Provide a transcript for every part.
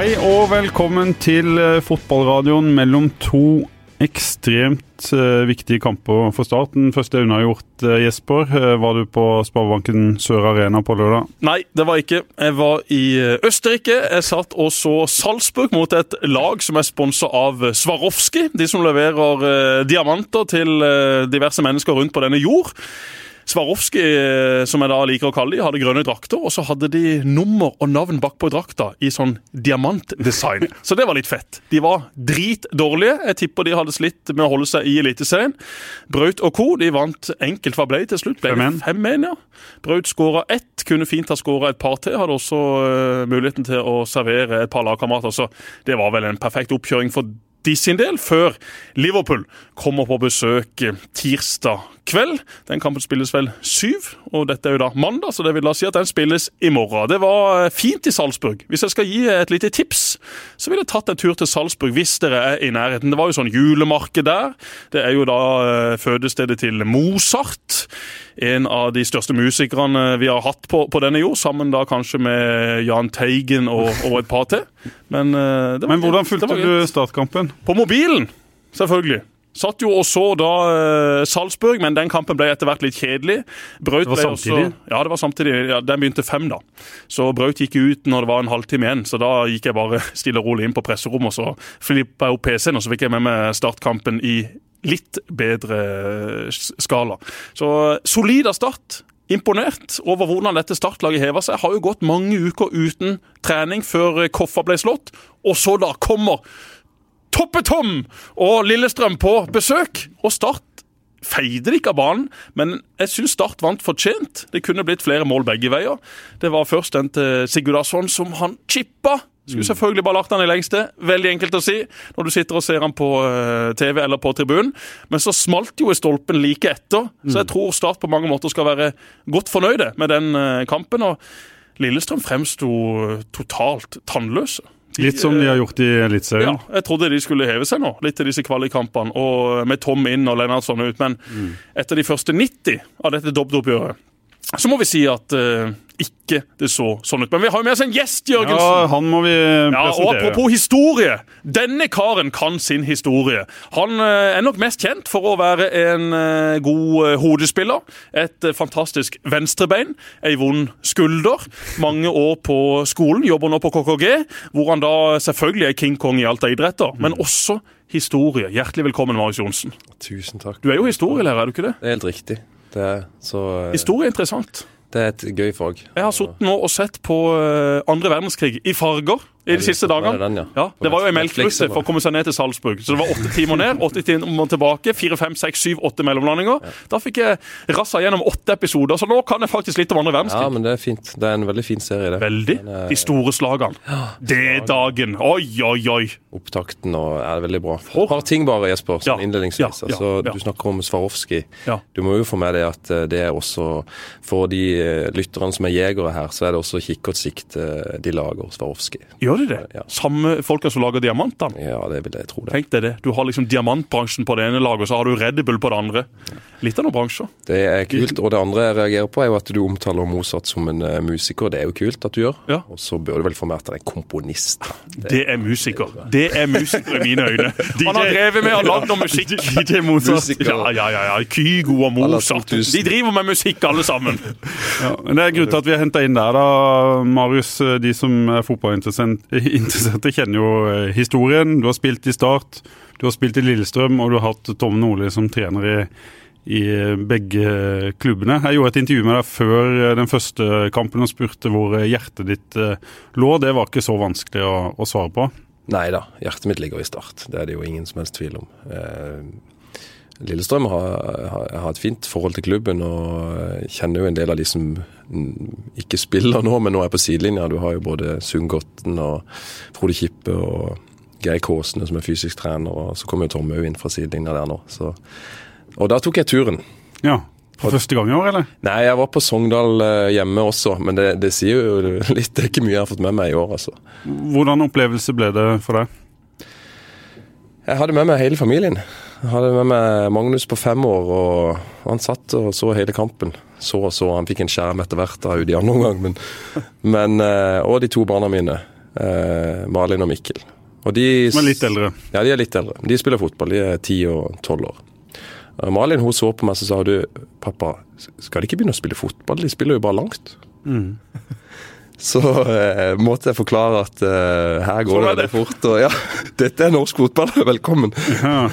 Hei og velkommen til eh, fotballradioen mellom to ekstremt uh, viktige kamper for Start. Den første unnagjort, uh, Jesper. Var du på Sparebanken Sør Arena på lørdag? Nei, det var ikke. Jeg var i Østerrike. Jeg satt og så Salzburg mot et lag som er sponsa av Swarovski. De som leverer diamanter til diverse mennesker rundt på denne jord. Swarovski, eh, som jeg da liker å kalle de, hadde grønne drakter, og så hadde de nummer og navn bakpå drakta i sånn diamantdesign. Så det var litt fett. De var dritdårlige. Jeg tipper de hadde slitt med å holde seg i Eliteserien. Braut og co. de vant enkelt fra Blei til slutt. Ble 5-1, ja. Braut skåra ett, kunne fint ha skåra et par til. Hadde også uh, muligheten til å servere et par lagkamerater, så det var vel en perfekt oppkjøring for de sin del, før Liverpool kommer på besøk tirsdag kveld. Den kampen spilles vel syv, og dette er jo da mandag, så det vil da si at den spilles i morgen. Det var eh, fint i Salzburg. Hvis jeg skal gi et lite tips, så ville jeg tatt en tur til Salzburg hvis dere er i nærheten. Det var jo sånn julemarked der. Det er jo da eh, fødestedet til Mozart. En av de største musikerne vi har hatt på, på denne jord, sammen da kanskje med Jahn Teigen og, og, et par til. Men, uh, Men hvordan fulgte du startkampen? På mobilen, selvfølgelig. Satt jo og så da uh, Salzburg, men den kampen ble etter hvert litt kjedelig. Braut det var samtidig? Også, ja, det var samtidig. Ja, den begynte fem, da. Så Braut gikk ut når det var en halvtime igjen. Så da gikk jeg bare stille og rolig inn på presserommet, og så flippa jeg opp PC-en, og så fikk jeg med meg startkampen i litt bedre skala. Så solid av start. Imponert over hvordan dette startlaget hever seg. Har jo gått mange uker uten trening før Koffa ble slått. Og så da kommer Toppe-Tom og Lillestrøm på besøk. Og Start feide ikke av banen, men jeg syns Start vant fortjent. Det kunne blitt flere mål begge veier. Det var først den til Sigurdarsson som han chippa skulle selvfølgelig bare lagt han i lengste. Veldig enkelt å si når du sitter og ser han på eh, TV eller på tribunen. Men så smalt jo i stolpen like etter, så jeg mm. tror Start på mange måter skal være godt fornøyde med den eh, kampen. Og Lillestrøm fremsto totalt tannløse. De, Litt som de har gjort i Eliteserien? Ja, jeg trodde de skulle heve seg nå, litt til disse kvalikkampene. Og med Tom inn og Lennartson ut. Men mm. etter de første 90 av dette dobbeltoppgjøret, så må vi si at uh, ikke det så sånn ut. Men vi har jo med oss en gjest, Jørgensen. Ja, han må vi presentere. Ja, og Apropos historie. Denne karen kan sin historie. Han uh, er nok mest kjent for å være en uh, god hodespiller. Et fantastisk venstrebein, ei vond skulder. Mange år på skolen, jobber nå på KKG, hvor han da selvfølgelig er King Kong i alt av idretter. Men mm. også historie. Hjertelig velkommen, Marius Johnsen. Tusen takk. Du er jo historielærer, er du ikke det? Det er helt riktig. Det er så eh, Historie er interessant. Det er et gøy fag. Jeg har sittet nå og sett på uh, andre verdenskrig i farger i de siste dagene. Den, ja. ja. Det var jo en melkerusse for å komme seg ned til Salzburg. Så det var åtte timer ned, åtte timer tilbake. Fire, fem, seks, syv, åtte mellomlandinger. Ja. Da fikk jeg rassa gjennom åtte episoder, så nå kan jeg faktisk litt om andre verdenskrig. Ja, men det er fint. Det er en veldig fin serie, det. Veldig. Er... De store slagene. Det er dagen. Oi, oi, oi. Opptakten og er veldig bra. Et par ting bare, Jesper, sånn innledningsvis. Altså, du snakker om Swarovski. Du må jo få med deg at eh, det er også for de eh, lytterne som er jegere her, så er det også kikkertsikt sikt de lager Swarovski. Gjør de det? Ja samme folka som lager diamantene. Ja, det vil jeg tro det. Tenk deg det. Du har liksom diamantbransjen på det ene laget, og så har du Red Bull på det andre. Litt av noen bransjer. Det er kult. Og det andre jeg reagerer på, er jo at du omtaler Mozart som en uh, musiker. Det er jo kult at du gjør. Ja. Og så bør du vel få med at han er komponist. Det, det, er musiker. Det er musiker i mine øyne. Han har drevet med å lage noe musikk. DJ Mozart. Ja, ja, ja. ja. Kygo og Mozart. De driver med musikk, alle sammen. Ja, men Det er grunnen til at vi har henta inn der, da, Marius. De som er fotballinteresserte interesserte kjenner jo eh, historien. Du har spilt i Start, du har spilt i Lillestrøm, og du har hatt Tom Nordli som trener i, i eh, begge klubbene. Jeg gjorde et intervju med deg før eh, den første kampen og spurte hvor hjertet ditt lå. Det var ikke så vanskelig å, å svare på? Nei da, hjertet mitt ligger i Start. Det er det jo ingen som helst tvil om. Lillestrøm har, har, et fint forhold til klubben og kjenner jo en del av de som ikke spiller nå, men nå er på sidelinja. Du har jo både Sundgotten og Frode Kippe og Geir Kåsene som er fysisk trener, og så kommer jo Tom Au inn fra sidelinja der nå. Så. Og da tok jeg turen. Ja, for første gang i år, eller? Nei, jeg var på Sogndal eh, hjemme også, men det, det sier jo litt. Det er ikke mye jeg har fått med meg i år, altså. Hvordan opplevelse ble det for deg? Jeg hadde med meg hele familien. Jeg hadde med meg Magnus på fem år, og han satt og så hele kampen. Så og så. Han fikk en skjerm etter hvert av Audi andre omgang, men, men, eh, Og de to barna mine. Eh, Malin og Mikkel. Og de, er litt eldre. Ja, de er litt eldre. De spiller fotball. De er 10 og 12 år. Malin hun så på meg og sa du, pappa, skal de ikke begynne å spille fotball? De spiller jo bare langt. Mm. Så eh, måtte jeg forklare at eh, her går Sånn det er det. fort. Og ja, dette er norsk fotball, velkommen. Ja.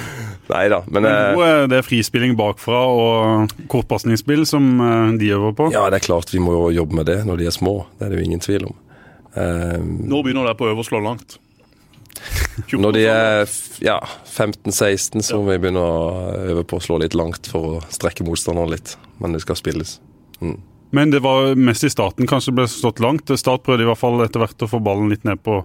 Nei da, men Det eh, er frispilling bakfra og kortpasningsspill som eh, de øver på. ja, det er klart vi må jo jobbe med det når de er små. Det er det jo ingen tvil om. Eh, Nå begynner det på øverst slå langt. Når de er ja, 15-16, så må vi begynne å øve på å slå litt langt for å strekke motstanderen litt. Men det skal spilles. Mm. Men det var mest i starten kanskje det ble stått langt. Start prøvde i hvert fall etter hvert å få ballen litt ned på,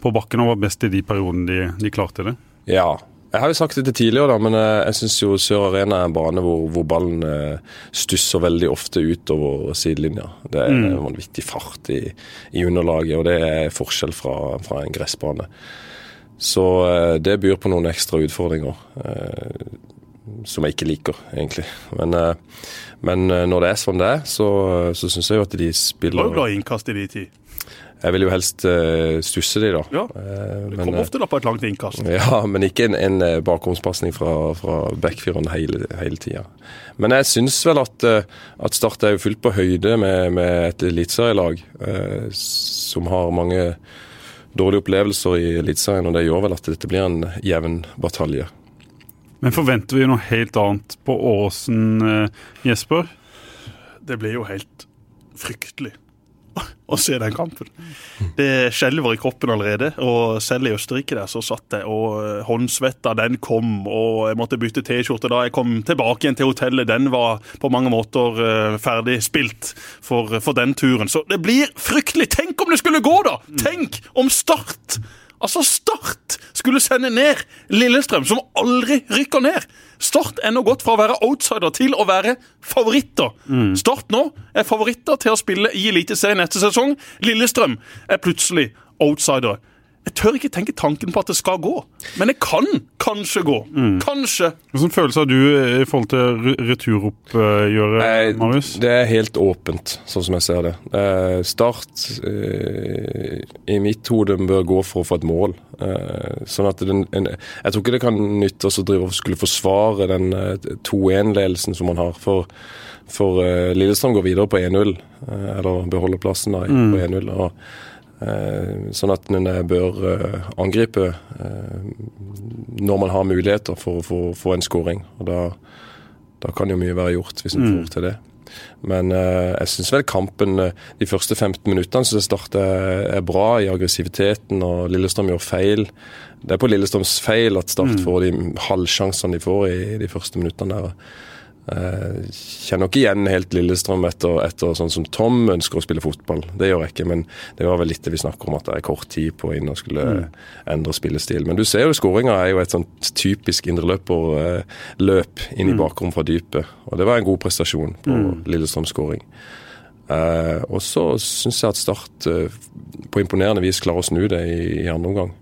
på bakken og var best i de periodene de, de klarte det. Ja. Jeg har jo sagt dette tidligere, da, men eh, jeg syns jo Sør Arena er en bane hvor, hvor ballen eh, stusser veldig ofte utover sidelinja. Det er en vanvittig fart i, i underlaget, og det er forskjell fra, fra en gressbane. Så eh, det byr på noen ekstra utfordringer. eh, som jeg ikke liker, egentlig. Men, men når det er sånn det er, så, så syns jeg jo at de Du var jo spiller i innkast i de tid. Jeg vil jo helst uh, stusse de, da. Ja, Eh, Det men, kom eh, ofte da på et langt innkast. ja, men ikke en, en bakromspasning fra, fra backfireren hele, hele tida. Men jeg syns vel at, at Start er jo fullt på høyde med, med et eliteserielag uh, som har mange dårlige opplevelser i Eliteserien, og det gjør vel at dette blir en jevn batalje. Men forventer vi noe helt annet på Åsen, Jesper? Det blir jo helt fryktelig å se den kampen. Det skjelver i kroppen allerede. Og selv i Østerrike der så satt jeg, og eh, håndsvetta den kom, og jeg måtte bytte T-skjorte da jeg kom tilbake igjen til hotellet. Den var på mange måter uh, ferdig spilt for, for den turen. Så det blir fryktelig. Tenk om det skulle gå, da! Tenk om Start! Altså, Start skulle sende ned Lillestrøm, som aldri rykker ned. Start er nå gått fra å være outsider til å være favoritter. Start nå er favoritter til å spille i Eliteserien neste sesong. Lillestrøm er plutselig outsider. Jeg tør ikke tenke tanken på at det skal gå, men det kan kanskje gå. Kanskje. Hvilken følelse har du eh, i forhold til re- returoppgjøret, Marius? Det er helt åpent, sånn som jeg ser det. Eh, start eh, i mitt hode bør gå for å få et mål. Eh, sånn at den, en, Jeg tror ikke det kan nytte oss å drive og skulle forsvare den eh, 2-1-ledelsen som man har. For, for eh, Lillestrøm går videre på 1-0, eh, eller beholder plassen da, på 1-0. og Eh, sånn at en eh, bør eh, angripe eh, når man har muligheter for å få, en scoring. Og da, da kan jo mye være gjort hvis en får til det. Men eh, jeg syns vel kampen eh, de første 15 minuttene så jeg Start er, er bra i aggressiviteten, og Lillestrøm gjør feil. Det er på Lillestrøms feil at Start får de halvsjansene de får i de første minuttene der. Eh, kjenner ikke igjen helt Lillestrøm etter, etter sånn som Tom ønsker å spille fotball. Det gjør jeg ikke, men det var vel litt det vi snakker om, at det er kort tid på inn og skulle endre spillestil. Men du ser jo skåringa er jo et sånt typisk indreløperløp inn i bakrom fra dypet. Og det var en god prestasjon på Lillestrøms skåring. Eh, og så syns jeg at Start eh, på imponerende vis klarer å snu det i, i andre omgang.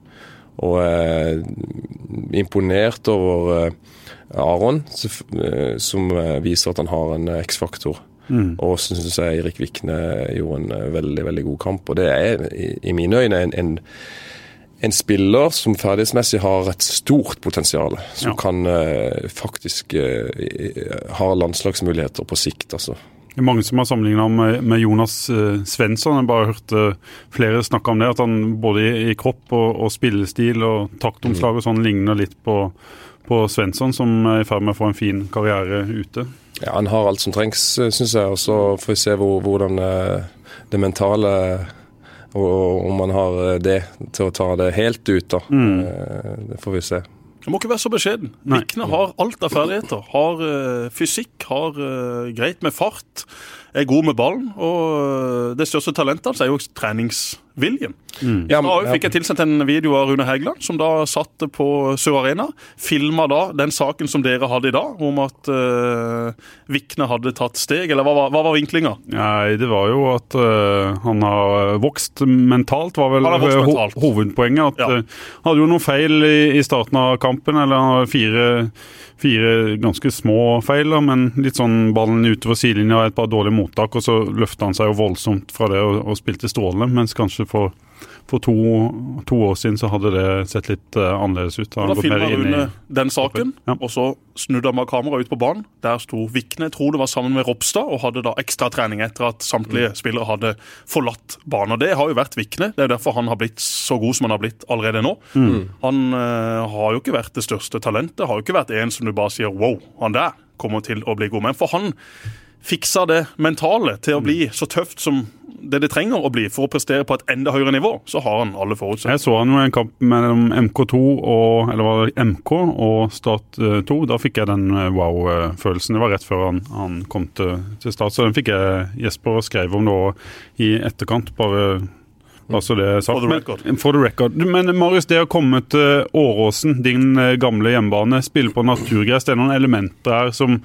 Og er imponert over eh, Aron, eh, som eh, viser at han har en eh, X-faktor. Og så syns jeg Eirik Vikne gjorde en eh, veldig veldig god kamp. Og det er i, mine øyne en, en, en spiller som ferdighetsmessig har et stort potensial. Som Ja. kan uh, faktisk uh, ha landslagsmuligheter på sikt, altså. Det er mange som har sammenligna med, med Jonas uh, Svensson. Jeg bare hørte flere snakke om det. At han både i, i kropp og, og spillestil og taktomslag og sånn ligner litt på, på Svensson, som er i ferd med å få en fin karriere ute. Ja, Han har alt som trengs, syns jeg. Og så får vi se hvor, hvordan eh, det mentale og, om han har eh, det til å ta det helt ut, da. Mm. Det får vi se. Du må ikke være så beskjeden. Vikne har alt av ferdigheter. Har uh, fysikk, har uh, greit med fart, er god med ballen. Og eh, det største talentet hans er jo treningsviljen. Ja, Da fikk jeg tilsendt en video av Rune Hægeland, som da satt på Sør Arena. Filma da den saken som dere hadde i dag, om at uh, Vikne hadde tatt steg. Eller hva, var- hva var vinklinga? Nei, det var jo at uh, han har vokst mentalt, var vel ho mentalt. hovedpoenget. At Ja. uh, han hadde jo noen feil i, i starten av kampen, eller han har fire, fire ganske små feil, da, men litt sånn ballen utover sidelinja et par dårlige mottak, og så løfta han seg jo voldsomt fra det og, og spilte strålende, mens kanskje for for to, to, år siden så hadde det sett litt uh, annerledes ut. Da, da filma Rune den saken, ja. og så snudde han kameraet ut på banen. Der sto Vikne, jeg tror det var sammen med Ropstad, og hadde da ekstra trening etter at samtlige mm. spillere hadde forlatt banen. Og Det har jo vært Vikne. Det er derfor han har blitt så god som han har blitt allerede nå. Mm. Han uh, har jo ikke vært det største talentet, har jo ikke vært en som du bare sier wow, han der kommer til å bli god. Men for han fiksa det mentale til å bli så tøft som det det trenger å bli for å prestere på et enda høyere nivå, så har han alle forutsetninger. Jeg så han jo en kamp mellom MK2 og eller var det MK og Start 2. Da fikk jeg den eh, wow-følelsen. Det var rett før han, han kom til, til, Start. Så den fikk jeg Jesper og skrev om nå i etterkant. bare Altså. For the record. Men, for the record. Men Marius, det å komme til Åråsen, din eh, gamle hjemmebane, spille på naturgress, det er noen elementer her som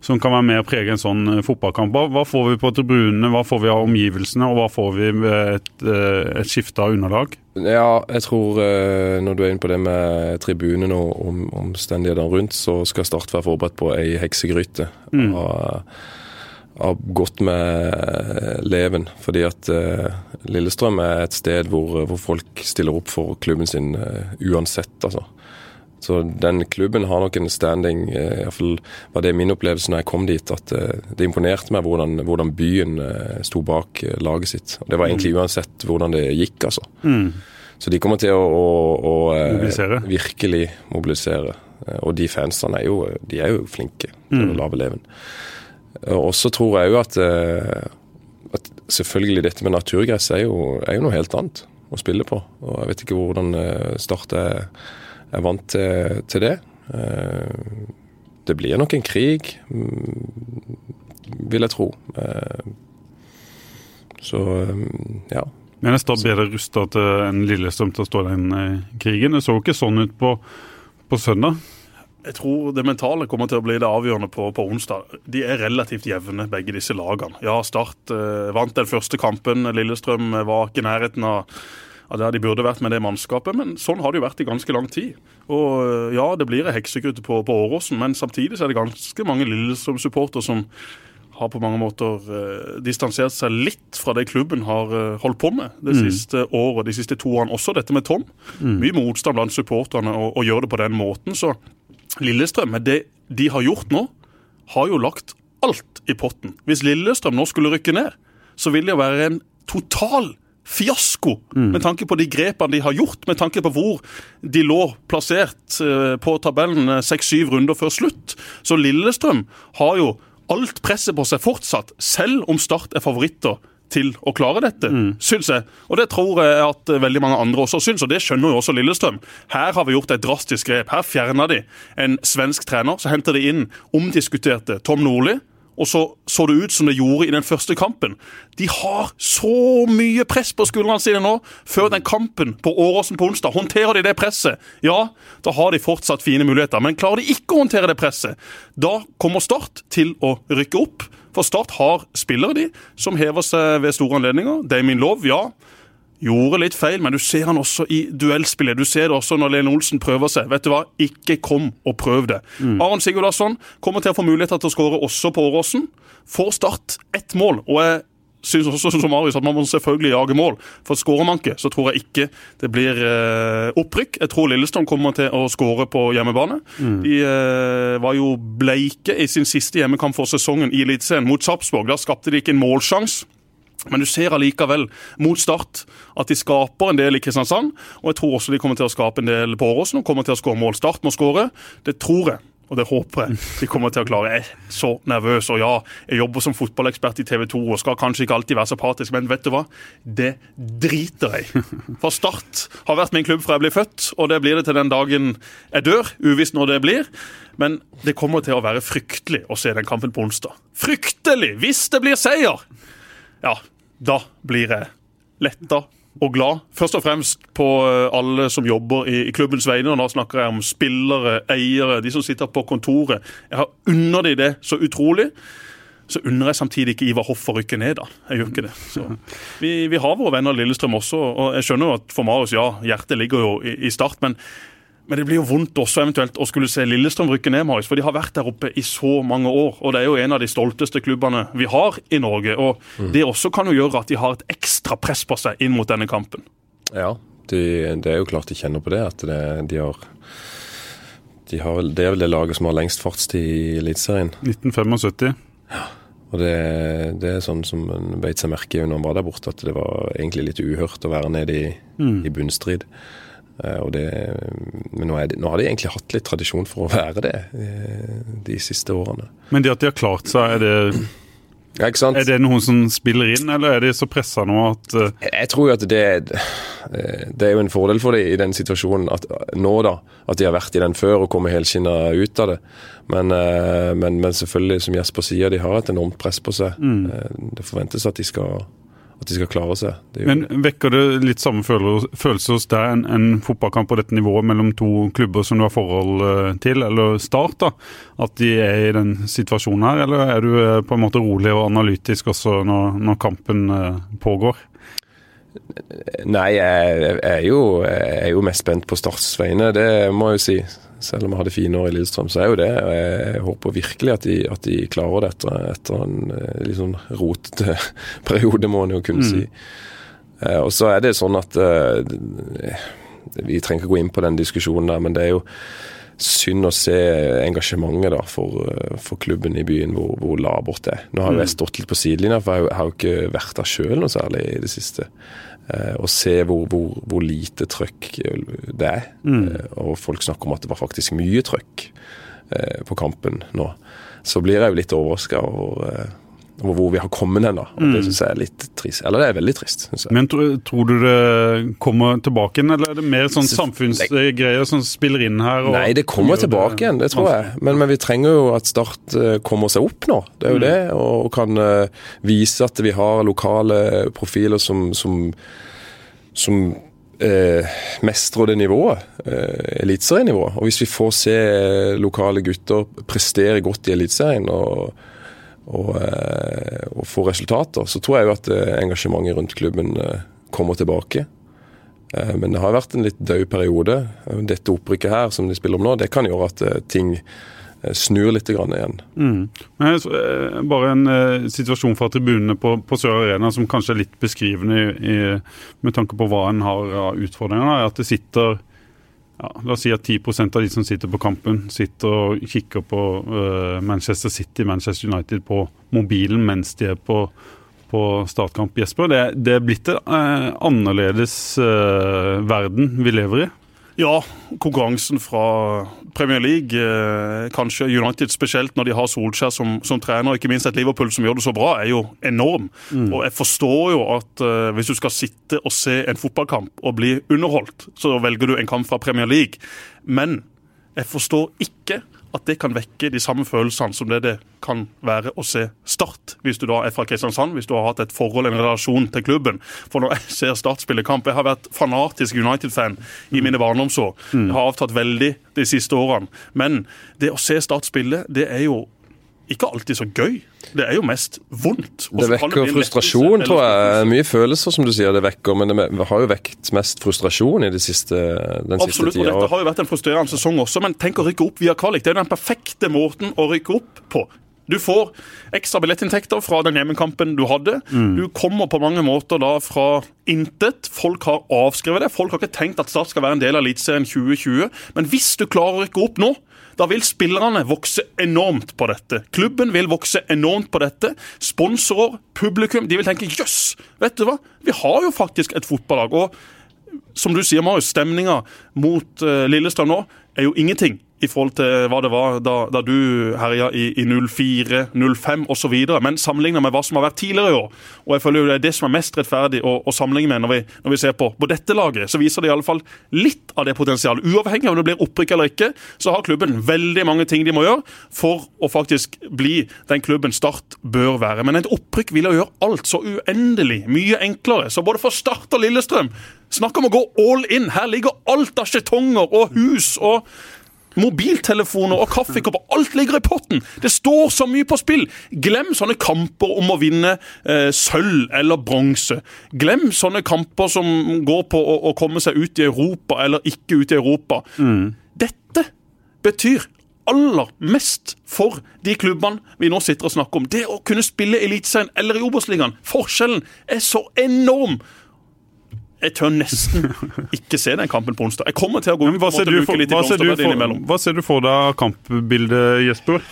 som kan være med å prege en sånn eh, fotballkamp. Hva får vi på tribunene, hva får vi av omgivelsene, og hva får vi med et, eh, et skifte av underlag? Ja, jeg tror eh, når du er inne på det med tribunene og om, omstendighetene rundt, så skal Start være forberedt på ei heksegryte. Mm. Av godt med leven. Fordi at Lillestrøm er et sted hvor, hvor folk stiller opp for klubben sin uansett, altså. Så den klubben har nok en standing, eh, iallfall var det min opplevelse når jeg kom dit, at eh, det imponerte meg hvordan, hvordan byen eh, sto bak laget sitt. Det var egentlig mm. uansett hvordan det gikk, altså. Mm. Så de kommer til å, å, å mobilisere. virkelig mobilisere. Og de fansene er jo, de er jo flinke til mm. å lage leven. Og så tror jeg jo at, at selvfølgelig dette med naturgress er jo, er jo noe helt annet å spille på. Og jeg vet ikke hvordan Start er er vant til, til det. Eh, det blir nok en krig, vil jeg tro. Eh, så mm, ja. Men er Stad bedre rusta til en Lillestrøm til å stå den eh, krigen? Det så ikke sånn ut på, på, søndag. Jeg tror det mentale kommer til å bli det avgjørende på, på onsdag. De er relativt jevne, begge disse lagene. Ja, Start eh, vant den første kampen. Lillestrøm var ikke i nærheten av ja, der de burde vært med det mannskapet. Men sånn har det jo vært i ganske lang tid. Og eh, ja, det blir ei heksegutt på, på Åråsen, men samtidig så er det ganske mange Lillestrøm-supportere som har på mange måter eh, distansert seg litt fra det klubben har eh, holdt på med det mm. siste året, de siste to årene. Også dette med Tom. Mm. Mye motstand blant supporterne å, å gjøre det på den måten. Så Lillestrøm, med det de har gjort nå, har jo lagt alt i potten. Hvis Lillestrøm nå skulle rykke ned, så vil det jo være en total fiasko mm. med tanke på de grepene de har gjort, med tanke på hvor de lå plassert eh, på tabellen eh, seks-syv runder før slutt. Så Lillestrøm har jo alt presset på seg fortsatt, selv om Start er favoritter til å klare dette, mm. syns jeg. Og det tror jeg at veldig mange andre også syns, og det skjønner jo også Lillestrøm. Her har vi gjort et drastisk grep. Her fjerna de en svensk trener. Så henter de inn omdiskuterte Tom Nordli og så så det ut som det gjorde i den første kampen. De har så mye press på skuldrene sine nå, før den kampen på Åråsen på onsdag. Håndterer de det presset, ja, da har de fortsatt fine muligheter. Men klarer de ikke å håndtere det presset, da kommer Start til å rykke opp. For Start har spillere de som hever seg ved store anledninger. Damien Love, ja. Gjorde litt feil, men du ser han også i duellspillet. Du ser det også når Lene Olsen prøver seg. Vet du hva, ikke kom og prøv det. Mm. Aron Sigurdasson kommer til å få muligheter til å skåre også på Åråsen. Får Start ett mål. og jeg synes også som Marius at man må selvfølgelig jage mål. For skårer man ikke, så tror jeg ikke det blir eh, opprykk. Jeg tror Lillestrøm kommer til å skåre på hjemmebane. Mm. De eh, var jo bleike i sin siste hjemmekamp for sesongen i Eliteserien mot Sarpsborg. Da skapte de ikke en målsjanse. Men du ser allikevel mot Start at de skaper en del i Kristiansand. Og jeg tror også de kommer til å skape en del på Åråsen og kommer til å skåre mål. Start må skåre. Det tror jeg. Og det håper jeg de kommer til å klare. Jeg er så nervøs. Og ja, jeg jobber som fotballekspert i TV 2 og skal kanskje ikke alltid være så patisk, men vet du hva? Det driter jeg For Start har vært min klubb fra jeg ble født, og det blir det til den dagen jeg dør. Uvisst når det blir. Men det kommer til å være fryktelig å se den kampen på onsdag. Fryktelig! Hvis det blir seier! Ja, da blir jeg letta og glad. Først og fremst på eh, alle som jobber i, klubbens vegne. og Da snakker jeg om spillere, eiere, de som sitter på kontoret. Jeg har unner de det så utrolig. Så unner jeg samtidig ikke Ivar Hoff å rykke ned, da. Jeg gjør ikke det. Vi, vi, har våre venner Lillestrøm også, og jeg skjønner jo at for Marius, ja, hjertet ligger jo i, i start. men men det blir jo vondt også eventuelt å skulle se Lillestrøm rykke ned, Marius, for de har vært der oppe i så mange år. Og det er jo en av de stolteste klubbene vi har i Norge. Og mm. det også kan jo gjøre at de har et ekstra press på seg inn mot denne kampen. Ja, de, det er jo klart de kjenner på det. At det, de har, de har Det er vel det laget som har lengst fartstid i Eliteserien. 1975. Ja. Og det, det, er sånn som en beit seg merke i når han var der borte, at det var egentlig litt uhørt å være nede i, mm. i bunnstrid. Uh, det, men nå, det, nå, har de egentlig hatt litt tradisjon for å være det uh, de siste årene. Men det at de har klart seg, er det ja? Er det noen som spiller inn, eller er de så pressa nå at uh... Jeg tror jo at det, det er jo en fordel for dem i den situasjonen at, nå, da. At de har vært i den før og kommet helskinna ut av det. Men, men, men, selvfølgelig, som Jesper sier, de har et enormt press på seg. Mm. Det forventes at de skal at de skal klare seg. Men Vekker det litt samme følelse hos deg en, en, fotballkamp på dette nivået mellom to klubber som du har forhold eh, til, eller Start? da, At de er i den situasjonen her, eller er du eh, på en måte rolig og analytisk også når, når kampen eh, pågår? Nei, jeg, jeg, er jo, jeg, er jo, mest spent på Starts vegne, det må jeg jo si. Selv om vi hadde fine år i Lillestrøm, så er jo det. og Jeg håper virkelig at de, at de klarer det etter, en eh, litt sånn rotete periode, må en jo kunne mm. si. Eh, og så er det sånn at uh, Vi trenger ikke gå inn på den diskusjonen der, men det er jo synd å se engasjementet da for, for klubben i byen, hvor, hvor labert det er. Nå har jeg mm. stått litt på sidelinja, for jeg har jo ikke vært der sjøl noe særlig i det siste. Eh, og se hvor, hvor, hvor, lite trøkk det er. Mm. Eh, og folk snakker om at det var faktisk mye trøkk eh, på kampen nå. Så blir jeg jo litt overraska over, over, hvor vi har kommet hen. Mm. Det syns jeg er litt trist. Eller det er veldig trist. Synes jeg. Men tror, tror, du det kommer tilbake igjen, eller er det mer sånn samfunnsgreier som spiller inn her? Nei, det kommer tilbake igjen, det tror jeg. Men, men, vi trenger jo at Start kommer seg opp nå. Det er jo mm. det. Og kan vise at vi har lokale profiler som, som som eh, mestrer det nivået, eh, eliteserienivået. Og hvis vi får se lokale gutter prestere godt i Eliteserien og, og, eh, og, få resultater, så tror jeg jo at eh, engasjementet rundt klubben eh, kommer tilbake. Men det har vært en litt død periode. Dette opprykket her som de spiller om nå, det kan gjøre at ting snur litt igjen. Mm. Bare en situasjon fra tribunene på, på, Sør Arena som kanskje er litt beskrivende i, i, med tanke på hva en har av utfordringer. er at det sitter ja, La oss si at 10 av de som sitter på kampen, sitter og kikker på uh, Manchester City, Manchester United på mobilen mens de er på, på startkamp. Jesper, det, det er blitt en uh, annerledes verden vi lever i? Ja, konkurransen fra Premier League, eh, kanskje United spesielt når de har Solskjær som, som, trener, ikke minst et Liverpool som gjør det så bra, er jo enorm. Mm. Og jeg forstår jo at uh, hvis du skal sitte og se en fotballkamp og bli underholdt, så velger du en kamp fra Premier League. Men jeg forstår ikke at det kan vekke de samme følelsene som det det kan være å se Start, hvis du da er fra Kristiansand, hvis du har hatt et forhold, en relasjon til klubben. For når jeg ser Start spille kamp Jeg har vært fanatisk United-fan i mine barndomsår. Mm. Jeg har avtatt veldig de siste årene. Men det å se Start spille, det er jo ikke alltid så gøy. Det er jo mest vondt. Også det vekker frustrasjon, tror jeg. Mye følelser, som du sier, det vekker. Men det har jo vekt mest frustrasjon i de siste, den Absolutt, siste tida. Absolutt, og dette har jo vært en frustrerende sesong også. Men tenk å rykke opp via kvalik. Det er den perfekte måten å rykke opp på. Du får ekstra billettinntekter fra den hjemmekampen du hadde. Mm. Du kommer på mange måter da fra intet. Folk har avskrevet det. Folk har ikke tenkt at Start skal være en del av Eliteserien 2020. Men hvis du klarer å rykke opp nå, da vil spillerne vokse enormt på dette. Klubben vil vokse enormt på dette. Sponsorer, publikum, de vil tenke jøss, vet du hva? Vi har jo faktisk et fotballag. Og som du sier, Marius, stemninga mot uh, Lillestrøm nå er jo ingenting i forhold til hva det var da, da du herja i, i 04, 05 osv. Men sammenligna med hva som har vært tidligere i år, og jeg føler jo det er det som er mest rettferdig å, å sammenligne med når vi, når vi, ser på, på dette laget, så viser det i alle fall litt av det potensialet. Uavhengig av om det blir opprykk eller ikke, så har klubben veldig mange ting de må gjøre for å faktisk bli den klubben Start bør være. Men et opprykk vil jo gjøre alt så uendelig mye enklere. Så både for Start og Lillestrøm Snakk om å gå all in! Her ligger alt av skjetonger og hus og Mobiltelefoner og kaffekopper, alt ligger i potten! Det står så mye på spill! Glem sånne kamper om å vinne eh, sølv eller bronse. Glem sånne kamper som går på å, å, komme seg ut i Europa eller ikke ut i Europa. Mm. Dette betyr aller mest for de klubbene vi nå sitter og snakker om. Det å kunne spille Eliteserien eller i Obos-ligaen. Forskjellen er så enorm. Jeg tør nesten ikke se den kampen på onsdag. Jeg kommer til å gå ut hva og ser, du for, hva, ser du for, hva ser du for deg av kampbildet, Jesper?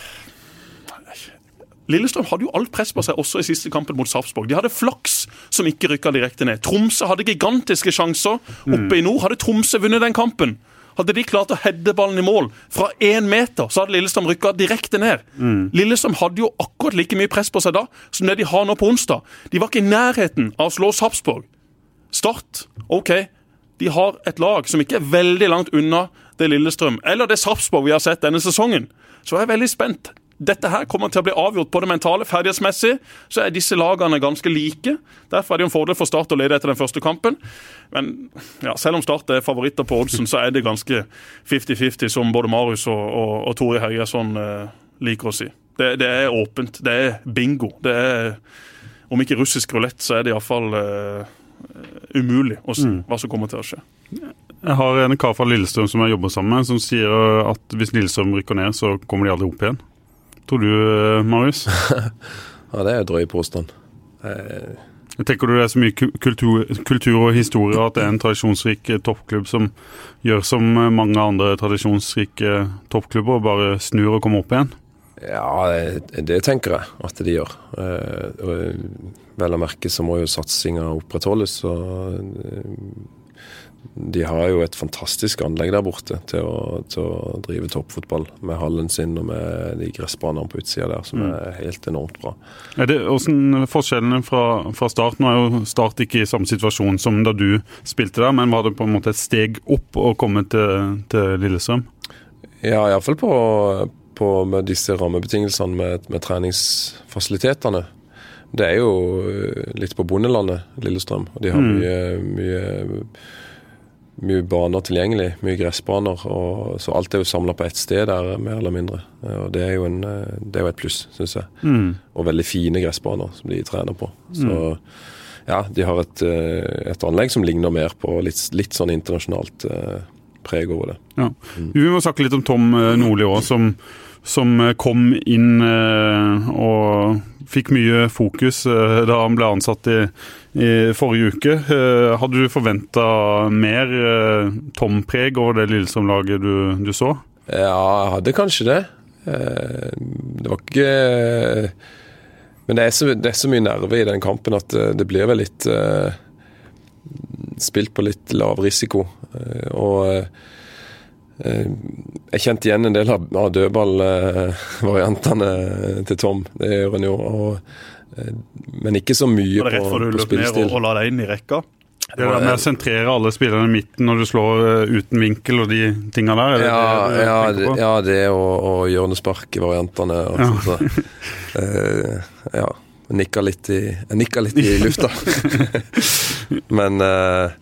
Lillestrøm hadde jo alt press på seg også i siste kampen mot Sarpsborg. De hadde flaks som ikke rykka direkte ned. Tromsø hadde gigantiske sjanser oppe i nord. Hadde Tromsø vunnet den kampen, hadde de klart å heade ballen i mål fra én meter, så hadde Lillestrøm rykka direkte ned. Lillestrøm hadde jo akkurat like mye press på seg da som det de har nå på onsdag. De var ikke i nærheten av å slå Sarpsborg. Start, OK. De har et lag som ikke er veldig langt unna det Lillestrøm eller det Sarpsborg vi har sett denne sesongen. Så jeg er veldig spent. Dette her kommer til å bli avgjort på det mentale. Ferdighetsmessig så er disse lagene ganske like. Derfor er det en fordel for Start å lede etter den første kampen. Men ja, selv om Start er favoritter på oddsen, så er det ganske 50-50, som både Marius og, og, og Tore Høiesson eh, liker å si. Det, det er åpent. Det er bingo. Det er, om ikke russisk rulett, så er det iallfall uh, umulig å si hva som kommer til å skje. Jeg har en kar fra Lillestrøm som jeg jobber sammen med, som sier at hvis Lillestrøm rykker ned, så kommer de aldri opp igjen. Tror du, eh, Marius? Ja, det er drøy påstand. Eh, Jeg tenker du det er så mye kultur, kultur og historie at det er en tradisjonsrik eh, toppklubb som gjør som eh, mange andre tradisjonsrike toppklubber, og bare snur og kommer opp igjen? Ja, det, det tenker jeg at de gjør. Uh, og vel å merke så må jo satsinga opprettholdes. og eh, de har jo et fantastisk anlegg der borte til å, til å drive toppfotball. Med hallen sin og med de gressbanene på utsida der, som er helt enormt bra. Er det, hvordan forskjellene fra, fra start? Nå er jo Start ikke i samme situasjon som da du spilte der, men var det på en måte et steg opp å komme til, til Lillestrøm? Ja, iallfall på, på med disse rammebetingelsene med, med treningsfasilitetene. Det er jo eh, litt på bondelandet, Lillestrøm. Og de har mye, mye, mye baner tilgjengelig. Mye gressbaner. Og, så alt er jo samla på ett sted der, mer eller mindre. Eh, Og det er jo, en, eh, det er jo et pluss, syns jeg. Og veldig fine gressbaner som de trener på. Så ja, de har et, et anlegg som ligner mer på litt, litt sånn internasjonalt preg over det. Ja. Vi må snakke litt om Tom Nordli òg, som, som eh, kom inn eh, og fikk mye fokus eh, da han ble ansatt i, i forrige uke. Hadde du forventa mer Tom-preg over det Lillestrøm-laget du, du så? Ja, jeg hadde kanskje det. Det var ikke Men det er, så, det er så mye nerve i den kampen at det blir vel litt Spilt på litt lav risiko. Og jeg kjente igjen en del av, dødballvariantene til Tom. Det gjør han jo. Eh, men ikke så mye Var det rett på, du på løp ned og, og la deg inn i rekka? Det der med å sentrere alle spillerne i midten når du slår eh, uten vinkel og de tinga der? er det Ja, det ja, det, ja, det og, og hjørnespark i variantene. Og Ja. Eh, ja. Nikka litt i, nikka litt i lufta. men eh,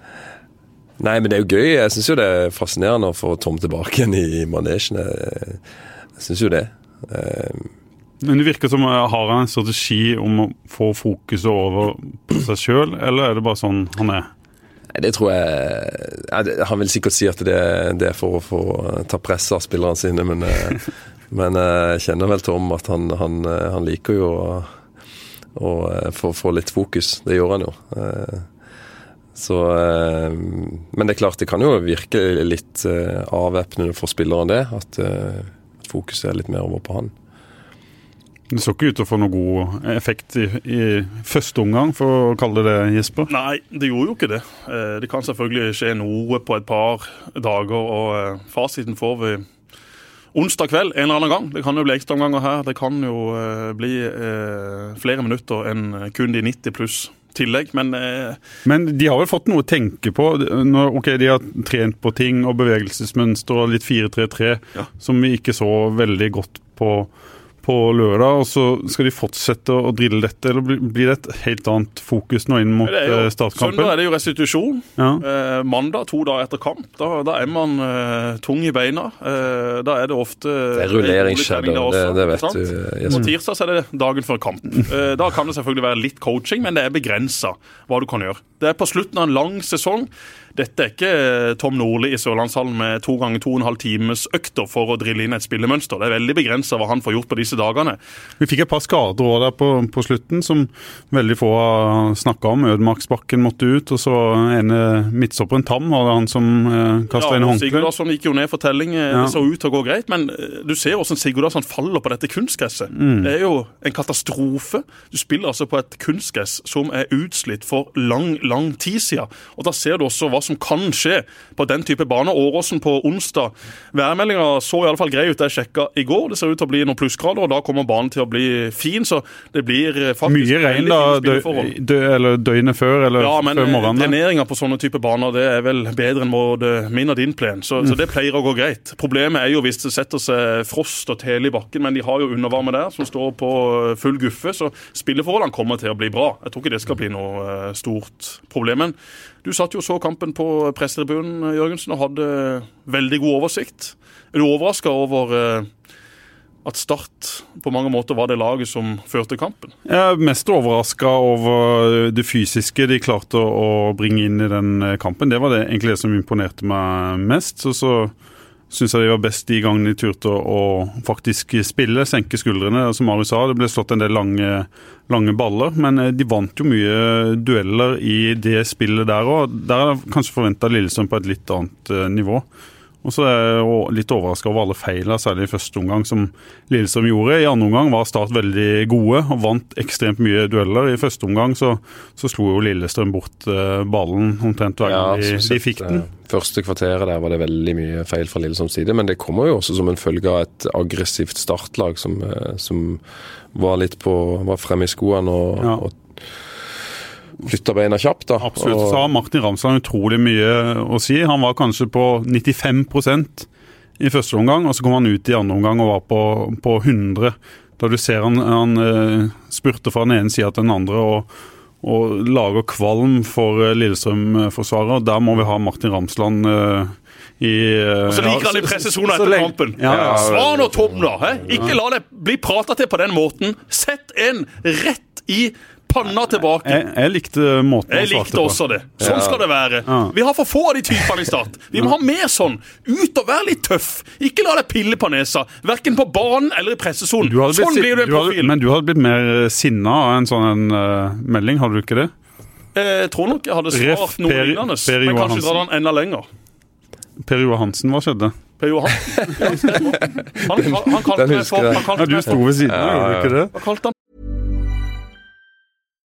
Nei, men det er jo gøy. Jeg syns jo det er fascinerende å få Tom tilbake igjen i manesjen. Jeg, syns jo det. Eh, Men det virker som eh, har han en strategi om å få fokuset over på seg sjøl, eller er det bare sånn han er? Det tror jeg Han vil sikkert si at det, er for å få eh, ta presset av spillerne sine, men, eh, men jeg kjenner vel Tom at han, han, han liker jo å, å få, få litt fokus. Det gjør han jo. Så eh, Men det er klart, det kan jo virke litt eh, avvæpnende for spilleren, det. At, eh, at fokuset er litt mer over på han. Det så ikke ut til å få noe god effekt i, i første omgang, for å kalle det det, Jesper. Nei, det gjorde jo ikke det. Eh, Det kan selvfølgelig skje noe på et par dager, og fasiten får vi onsdag kveld en eller annen gang. Det kan jo bli ekstraomganger her. Det kan jo bli eh, flere minutter enn kun de 90 pluss tillegg. Men eh, Men de har vel fått noe å tenke på. Når, ok, De har trent på ting og bevegelsesmønster og litt 4-3-3, Ja. som vi ikke så veldig godt på på lørdag, og så skal de fortsette å drille dette, eller blir- det et helt annet fokus nå inn mot er eh, jo, startkampen? søndag er det jo restitusjon. Ja. Eh, mandag, to dager etter kamp, da, da er man eh, tung i beina. Eh, da er det ofte Det er en rulleringskjede, rolig trening der det, det vet sant? du. Yes. Og tirsdag så er det dagen før kamp. Eh, Da kan det selvfølgelig være litt coaching, men det er begrensa hva du kan gjøre. Det er på slutten av en lang sesong. Dette er ikke eh, Tom Nordli i Sørlandshallen med to ganger to og en halv times økter for å drille inn et spillemønster. Det er veldig begrensa hva han får gjort på disse dagene. Vi fikk et par skader òg der på, på, slutten, som veldig få har snakka om. Ødemarksbakken måtte ut, og så ene midtstopperen Tam var det han som eh, kasta ja, inn håndkleet. Sigurdarsson gikk jo ned for telling. Eh, ja. Det så ut til å gå greit, men eh, du ser hvordan Sigurdarsson faller på dette kunstgresset. Mm. Det er jo en katastrofe. Du spiller altså på et kunstgress som er utslitt for lang, lang tid siden. Og da ser du også hva som kan skje på den type bane. Åråsen på onsdag. Værmeldinga så i alle fall grei ut, jeg sjekka i går. Det ser ut til å bli noen plussgrader, og da kommer banen til å bli fin. Så det blir eh, faktisk Mye regn da, dø, dø, eller døgnet før, eller ja, men før morgenen? Dreneringa på sånne type baner det er vel bedre enn både min og din plen, så, mm. så, det pleier å gå greit. Problemet er jo hvis det setter seg frost og tele i bakken, men de har jo undervarme der som står på full guffe, så spilleforholdene kommer til å bli bra. Jeg tror ikke det skal bli noe eh, stort problem. Men du satt jo så kampen på pressetribunen Jørgensen, og hadde veldig god oversikt. Er du overraska over eh, at Start på mange måter var det laget som førte kampen? Jeg er mest overraska over det fysiske de klarte å bringe inn i den eh, kampen. Det var det, egentlig det som imponerte meg mest. Så, så syns jeg de var best de gangene de turte å, faktisk spille, senke skuldrene. Som Marius sa, det ble slått en del lange, lange baller, men eh, de vant jo mye dueller i det spillet der òg. Der er jeg kanskje forventa Lillesand på et litt annet eh, nivå. Og så er jeg litt overraska over alle feilene, særlig i første omgang, som Lillestrøm gjorde. I andre omgang var Start veldig gode og vant ekstremt mye dueller. I første omgang så, så slo jo Lillestrøm bort uh, ballen omtrent hver gang ja, de, de, fikk den. Første kvarteret der var det veldig mye feil fra Lillestrøms side, men det kommer jo også som en følge av et aggressivt startlag som, eh, som var litt på var fremme i skoene og, ja. og flytta beina kjapt. da. Absolutt. Og... Så har Martin Ramsland utrolig mye å si. Han var kanskje på 95% i første omgang, og så kom han ut i andre omgang og var på, på 100. Da du ser han, han uh, spurter fra den ene sida til den andre og, og lager kvalm for uh, Lillestrøm-forsvarer. Der må vi ha Martin Ramsland uh, i uh, Og så liker han i pressesona etter kampen. Ja, ja, Svan og Tom, da! He? Ikke la det bli prata til på den måten. Sett en rett i panna tilbake. Jeg, jeg likte måten han svarte på. Jeg likte også det. Sånn skal det være. Ja. Vi har for få av de typene i Start. Vi må ha mer sånn. Ut og være litt tøff. Ikke la deg pille på nesa. Verken på banen eller i pressesonen. Sånn blir du en profil. Men du hadde blitt mer eh, sinna av en sånn uh, melding, hadde du ikke det? Jeg tror nok jeg hadde svart noe lignende, men kanskje dra den enda lenger. Per Joar Hansen, hva skjedde? Per Johansen? Han, han, han, kalte meg for han kalte ja, Du sto ved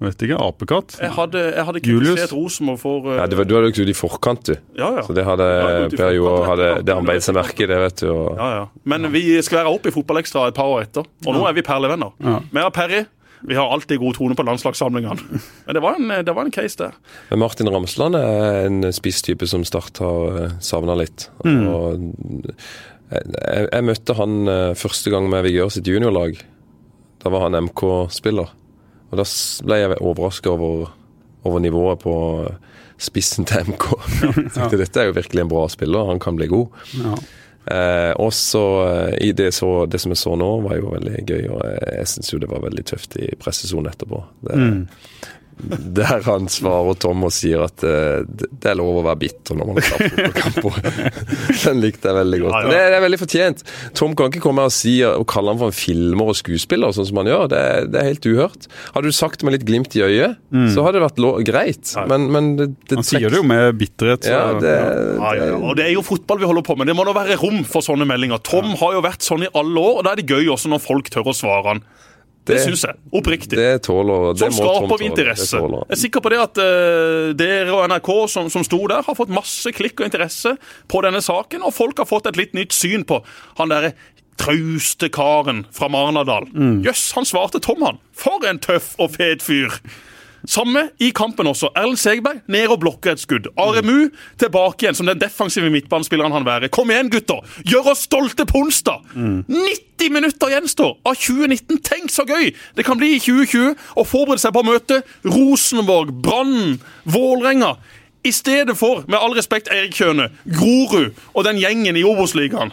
Vet ikke. Apekatt? Jeg hadde, jeg hadde kritisert Rosenborg for uh... ja, var, Du hadde jo i forkant, du. Ja, ja. Så det hadde Per Jo hadde, det han beit seg merke i, det, vet du. Og... Ja, ja. Men vi skal være oppe i Fotballekstra et par år etter, og nå er vi perlevenner. Ja. Vi har Perry. Vi har alltid god tone på landslagssamlingene. Men det var, en, det var en case der. Men Martin Ramsland er en spisstype som Start har eh, savna litt. Mm. Og jeg, jeg, møtte han eh, første gang med Vigør sitt juniorlag. Da var han MK-spiller. Og da ble jeg overraska over, over, nivået på spissen til MK. Ja. Dette er jo virkelig en bra spiller, han kan bli god. Ja. Eh, og så eh, i det, så, det, som jeg så nå, var jo veldig gøy, og jeg, jeg syns jo det var veldig tøft i pressesonen etterpå. Det, mm der han svarer Tom og sier at uh, det er lov å være bitter når man har fotballkamper. Den likte jeg veldig godt. Ja, ja. Det, det, er veldig fortjent. Tom kan ikke komme og, si, og kalle han for en filmer og skuespiller, sånn som han gjør. Det, det, er helt uhørt. Hadde du sagt det med litt glimt i øyet, mm. så hadde det vært greit. Men, men det, Han sier det jo med bitterhet. Så, ja, og det er jo fotball vi holder på med. Det må da være rom for sånne meldinger. Tom har jo vært sånn i alle år, og da er det gøy også når folk tør å svare han. Det, det syns jeg. Oppriktig. Det tåler, det som skaper vi interesse. Jeg er sikker på det at uh, dere og NRK som, som sto der, har fått masse klikk og interesse på denne saken, og folk har fått et litt nytt syn på han derre trauste karen fra Marnardal. Mm. Jøss, mm. yes, han svarte Tom, han. For en tøff og fet fyr! Samme i kampen også. Erlend Segberg ned og blokker et skudd. Aremu tilbake igjen som den defensive midtbanespilleren han være. Kom igjen, gutter! Gjør oss stolte på onsdag! 90 minutter gjenstår av 2019. Tenk så gøy det kan bli i 2020 å forberede seg på å møte Rosenborg, Brann, Vålerenga. I stedet for, med all respekt, Erik Kjøne, Grorud og den gjengen i Obos-ligaen.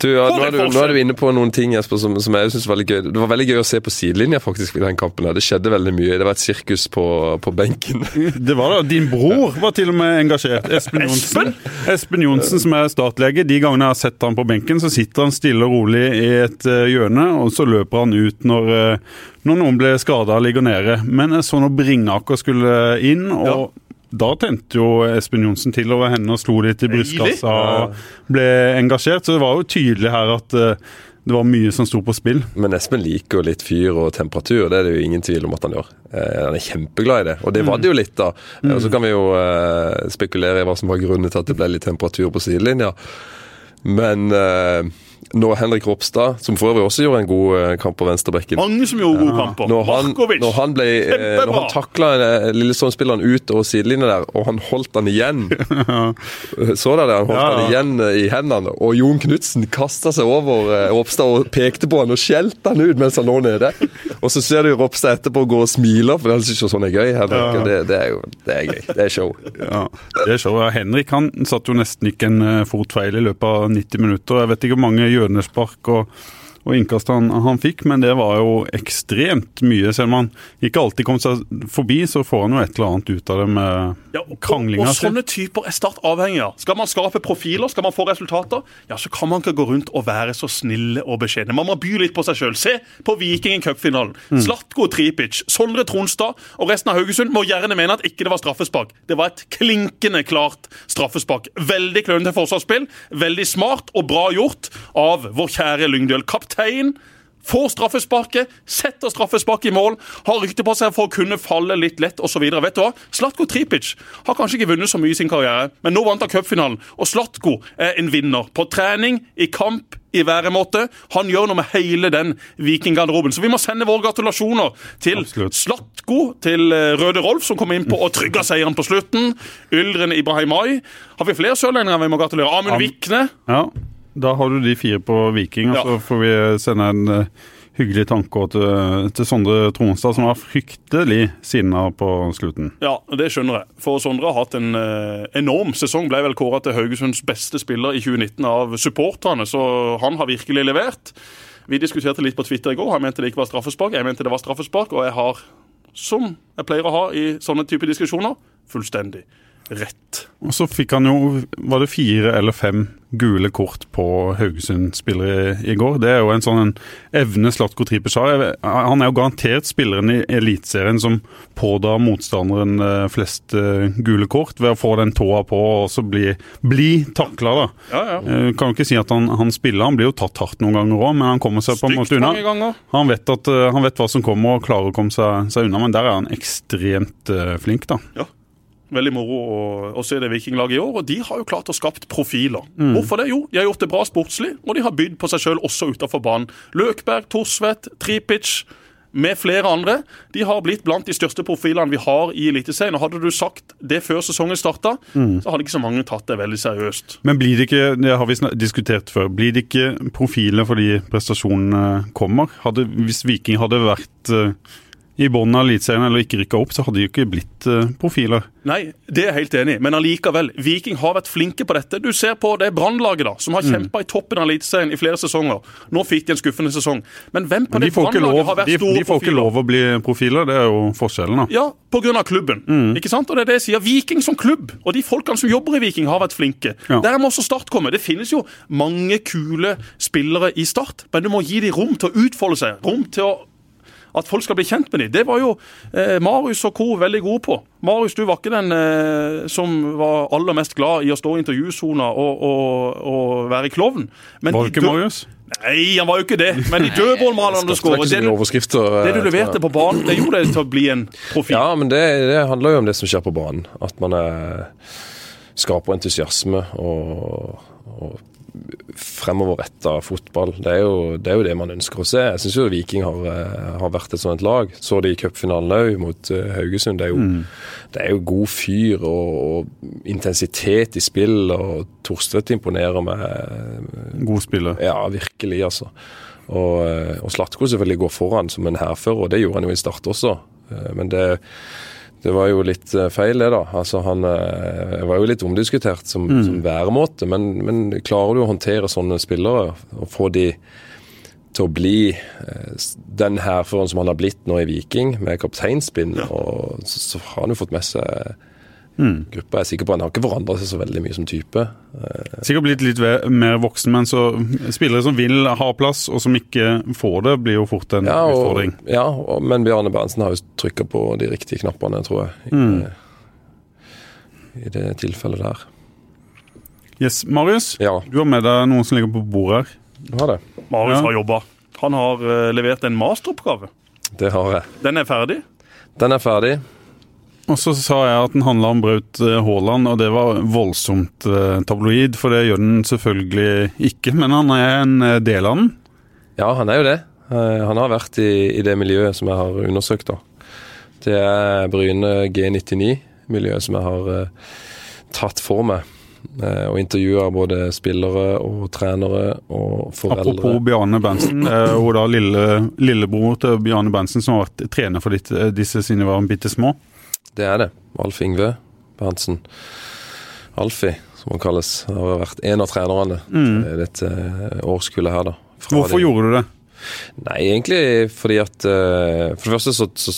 Du, ja, nå, er du, nå er du inne på noen ting Jesper, som, som jeg synes var veldig gøy. Det var veldig gøy å se på sidelinja faktisk i den kampen. her. Det skjedde veldig mye. Det var et sirkus på, på benken. Det var det. Din bror var til og med engasjert. Espen Johnsen. Espen Johnsen, som er startlege. De gangene jeg har sett han på benken, så sitter han stille og rolig i et eh, hjørne, og så løper han ut når, eh, når noen ble skada og ligger nede. Men jeg så når Bringaker skulle inn, og da tente jo Espen Johnsen til over henne og slo litt i brystkassa og ble engasjert. Så det var jo tydelig her at eh, det var mye som sto på spill. Men Espen liker jo litt fyr og temperatur, det er det jo ingen tvil om at han gjør. Eh, han er kjempeglad i det, og det var det jo litt, da. Eh, Og så kan vi jo spekulere i hva som var grunnen til at det ble litt temperatur på sidelinja. Men eh, nå Henrik Ropstad, som for øvrig også gjorde en god eh, kamp på venstrebekken Mange som gjorde gode kamper. Når han, når han, ble, eh, når han takla eh, Lillestrøm-spilleren ut over sidelinja der, og han holdt han igjen Så dere det? Han holdt Ja, han igjen i hendene, og Jon Knutsen kasta seg over Ropstad og pekte på han og skjelte han ut mens han lå nede. Og så ser du Ropstad etterpå gå og smiler, for han syns jo sånn er gøy. Henrik, det, det er jo det er gøy. Det er show. Ja, det er show. Henrik han satt jo nesten ikke en fot feil i løpet av 90 minutter. Jeg vet ikke hvor mange hjørnespark og, og innkast han, han fikk, men det var jo ekstremt mye. Selv om han ikke alltid kom seg forbi, så får han jo et eller annet ut av det med Ja, og, kranglinga og sånne typer er Start avhengig av. Skal man skape profiler, skal man få resultater, ja, så kan man ikke gå rundt og være så snille og beskjedne. Man må by litt på seg sjøl. Se på Vikingen cupfinalen. Mm. Slatko Tripic, Sondre Tronstad og resten av Haugesund må gjerne mene at ikke det var straffespark. Det var et klinkende klart straffespark. Veldig klønete forsvarsspill, veldig smart og bra gjort av vår kjære Lyngdøl. Kaptein Får straffesparket, setter straffesparket i mål, har rykte på seg for å kunne falle litt lett osv. Vet du hva? Slatko Tripic har kanskje ikke vunnet så mye i sin karriere, men nå vant han cupfinalen. Og Slatko er en vinner. På trening, i kamp, i væremåte. Han gjør noe med hele den vikinggarderoben. Så vi må sende våre gratulasjoner til Absolutt. Slatko, til eh, Røde Rolf, som kom inn på og trygga seieren på slutten. Yldren Ibrahimai. Har vi flere sørlendinger vi må gratulere? Amund Vikne. Ja, da har du de fire på Viking, og så får vi sende en eh, hyggelig tanke til, til Sondre Tronstad, som var fryktelig sinna på slutten. Ja, det skjønner jeg. For Sondre har hatt en eh, enorm sesong. Ble vel kåra til Haugesunds beste spiller i 2019 av supporterne, så han har virkelig levert. Vi diskuterte litt på Twitter i går. Han mente det ikke var straffespark. Jeg mente det var straffespark, og jeg har, som jeg pleier å ha i sånne type diskusjoner, fullstendig rett. Og så fikk han jo, var det fire eller fem gule kort på Haugesund-spillere i, i går. Det er jo en sånn en evne Slatko Tripic har. Han er jo garantert spilleren i Eliteserien som pådrar motstanderen eh, flest eh, gule kort ved å få den tåa på og så bli, bli takla, da. Ja, ja. Eh, Kan jo ikke si at han, han spiller, han blir jo tatt hardt noen ganger òg, men han kommer seg på en måte unna. Han vet, at, han vet hva som kommer og klarer å komme seg, seg unna, men der er han ekstremt flink, da. Ja. Veldig moro å, å se det vikinglaget i år, og de har jo klart å skapt profiler. Mm. Hvorfor det? Jo, de har gjort det bra sportslig, og de har bydd på seg sjøl også utafor banen. Løkberg, Thorsvedt, Tripic med flere andre. De har blitt blant de største profilene vi har i Eliteserien. Hadde du sagt det før sesongen starta, Mm. så hadde ikke så mange tatt det veldig seriøst. Men blir det ikke, det har vi diskutert før, blir det ikke profiler fordi prestasjonene kommer? Hadde, hvis Viking hadde vært eh, i bunnen av Eliteserien eller ikke rykka opp, så hadde de jo ikke blitt eh, profiler. Nei, det er jeg helt enig i, men allikevel. Viking har vært flinke på dette. Du ser på det Brannlaget, da, som har Mm. i toppen av Eliteserien i flere sesonger. Nå fikk de en skuffende sesong. Men hvem på Men de det Brannlaget har vært de, store de får ikke lov å bli profiler, det er jo forskjellen, da. Ja, pga. klubben. Mm. Ikke sant? Og det er det jeg sier. Viking som klubb, og de folkene som jobber i Viking, har vært flinke. Ja. Der må også Start komme. Det finnes jo mange kule spillere i Start, men du må gi dem rom til å utfolde seg. Rom til å at folk skal bli kjent med dem. Det var jo eh, Marius og co. veldig gode på. Marius, du var ikke den eh, som var aller mest glad i å stå i intervjusona og, og, og være klovn. Men Var ikke Marius? Nei, han var jo ikke det. Men de dødballmalerne du skårer, det, du- eh, det du leverte på banen, det gjorde deg til å bli en profil. Ja, men det, det handler jo om det som skjer på banen. At man er, skaper entusiasme og, og fremoverretta fotball. Det er, jo, det er, jo, det man ønsker å se. Jeg syns Viking har, eh, har, vært et sånt lag. Så det i cupfinalen òg, mot uh, Haugesund. Det er, jo, mm. det er, jo, god fyr og, og, intensitet i spill, og Torstvedt imponerer med God spiller. Ja, virkelig, altså. Og, og Slatko selvfølgelig går foran som en hærfører, og det gjorde han jo i start også. Men det det var jo litt eh, feil, det, da. Altså, han eh, var jo litt omdiskutert som, mm. som væremåte, men, men, klarer du å håndtere sånne spillere og få de til å bli eh, den hærføreren som han har blitt nå i Viking, med kapteinspinn, ja. og så, så, har han jo fått med seg Mm. Gruppa er sikker på Han har ikke forandra seg så veldig mye som type. Eh, Sikkert blitt litt mer voksen, men så spillere som vil ha plass, og som ikke får det, blir jo fort en ja, og, utfordring. Ja, og, men Bjarne Berntsen har jo trykka på de riktige knappene, tror jeg. I, mm. i det tilfellet der. Yes, Marius, ja. du har med deg noen som ligger på bordet her. Har det. Marius ja. har jobba. Han har uh, levert en masteroppgave. Det har jeg. Den er ferdig? Den er ferdig. Og så sa jeg at den handla om Braut eh, Haaland, og det var voldsomt eh, tabloid, for det gjør den selvfølgelig ikke. Men han er en eh, del av den? Ja, han er jo det. Han har vært i, i det miljøet som jeg har undersøkt. da. Det er Bryne G99-miljøet som jeg har tatt for meg. Og intervjua både spillere og trenere og foreldre. Apropos Bjarne Bensen, hun da lille, lillebror til Bjarne Berntsen som har vært trener for ditt, disse siden de var bitte små. Det er det. Alf Ingve Berntsen. Alfie, som han kalles. Har vært en av trenerne mm. i dette eh, årskullet her, da. Hvorfor de... gjorde du det? Nei, egentlig fordi at uh, For det første så, så,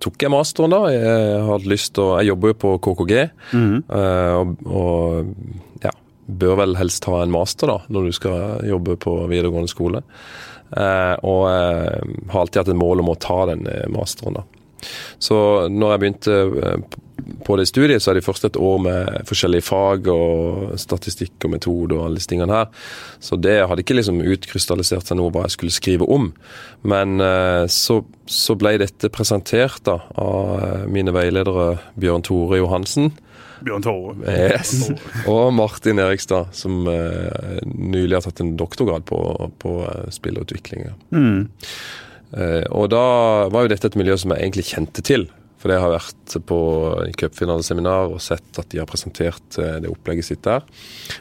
tok jeg masteren, da. Jeg hadde lyst til å Jeg jobber jo på KKG, mm. uh, og, og ja, bør vel helst ha en master da, når du skal jobbe på videregående skole. Uh, og har alltid hatt et mål om å ta den masteren, da. Så når jeg begynte eh, på det studiet, så er det først et år med forskjellige fag og statistikk og metode og alle disse tingene her. Så det hadde ikke liksom utkrystallisert seg noe hva jeg skulle skrive om. Men eh, så, så ble dette presentert da av eh, mine veiledere Bjørn Tore Johansen. Bjørn Tore. Yes. Og Martin Erikstad, som nylig har tatt en doktorgrad på, på spillutvikling. Mm. Eh, og da var jo dette et miljø som jeg egentlig kjente til. For jeg har vært på cupfinaleseminar og sett at de har presentert eh, det opplegget sitt der.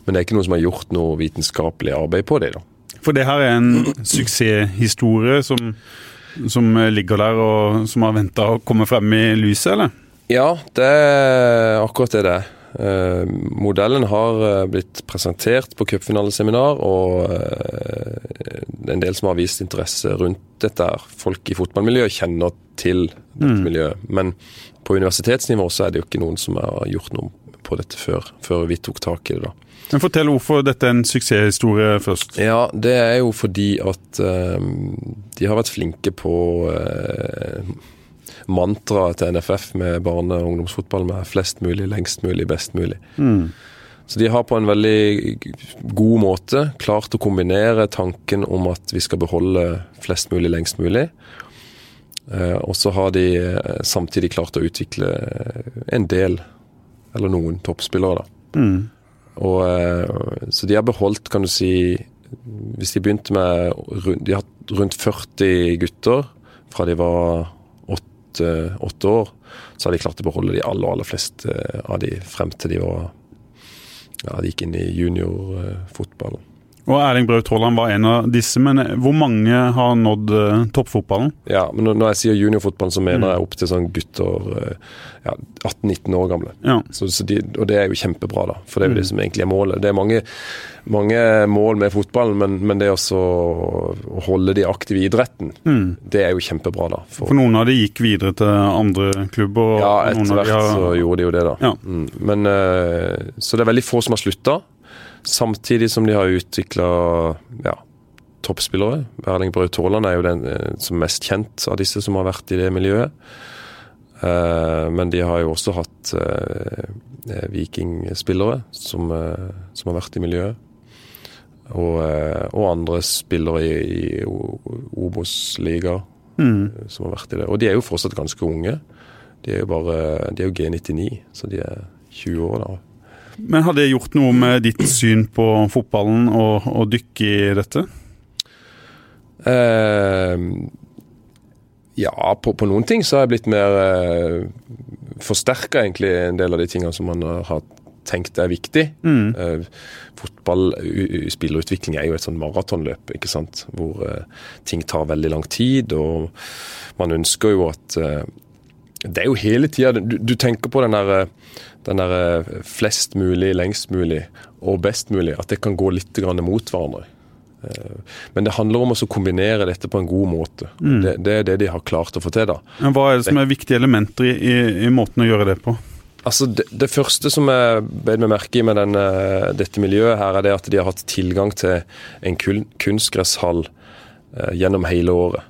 Men det er ikke noe som har gjort noe vitenskapelig arbeid på det. da. For det her er en suksesshistorie som, som ligger der og som har venta å komme frem i lyset, eller? Ja, det er akkurat det det er. Uh, modellen har uh, blitt presentert på cupfinaleseminar, og uh, en del som har vist interesse rundt dette. Folk i fotballmiljøet kjenner til dette mm. miljøet. Men på universitetsnivå så er det jo ikke noen som har gjort noe på dette før, før vi tok tak i det. da. Men Fortell hvorfor dette er en suksesshistorie først. Ja, Det er jo fordi at de har vært flinke på mantraet til NFF med barne- og ungdomsfotball med flest mulig, lengst mulig, best mulig. Mm. Så de har på en veldig god måte klart å kombinere tanken om at vi skal beholde flest mulig, lengst mulig. Eh, og så har de eh, samtidig klart å utvikle en del, eller noen, toppspillere. da. Mm. Og, eh, så de har beholdt, kan du si Hvis de begynte med De har hatt rundt 40 gutter fra de var åtte, åtte, år, så har de klart å beholde de aller, aller fleste eh, av de frem til de var ja, de gikk inn i juniorfotballen. Og Erling Braut Haaland var en av disse, men hvor mange har nådd uh, toppfotballen? Ja, men når jeg sier juniorfotballen, så mener mm. jeg opp til sånn gutter uh, ja, 18-19 år gamle. Ja. Så, så de, og det er jo kjempebra, da. For det er jo mm. det som egentlig er målet. Det er mange, mange mål med fotballen, men, men det å holde de aktive i idretten, mm. det er jo kjempebra, da. For, for, noen av de gikk videre til andre klubber? ja, etter hvert har... så gjorde de jo det, da. Ja. Mm. Men, uh, så det er veldig få som har slutta. Samtidig som de har utvikla ja, toppspillere. Erling Braut Haaland er jo den eh, som er mest kjent av disse som har vært i det miljøet. Uh, men de har jo også hatt uh, vikingspillere som, som, har vært i miljøet. Og, og andre spillere i, i Obos-liga mm. som har vært i det. Og de er jo fortsatt ganske unge. De er jo bare, de er jo G99, så de er 20 år da. Men har det gjort noe med ditt syn på fotballen og, og dykke i dette? Uh, ja, på, på, noen ting så har jeg blitt mer uh, forsterka, egentlig, en del av de tingene som man har tenkt er viktig. Mm. Uh, fotball, spillerutvikling er jo et sånn maratonløp, ikke sant. Hvor uh, ting tar veldig lang tid, og man ønsker jo at eh, Det er jo hele tida du, du, tenker på den der, den der eh, flest mulig, lengst mulig og best mulig. At det kan gå litt mot hverandre. Eh, men det handler om å kombinere dette på en god måte. Mm. Det, det, er det de har klart å få til. da. Men Hva er det som er viktige elementer i, i, i måten å gjøre det på? Altså det, det, første som jeg bed meg merke i med denne, dette miljøet, her, er det at de har hatt tilgang til en kunstgresshall eh, gjennom hele året.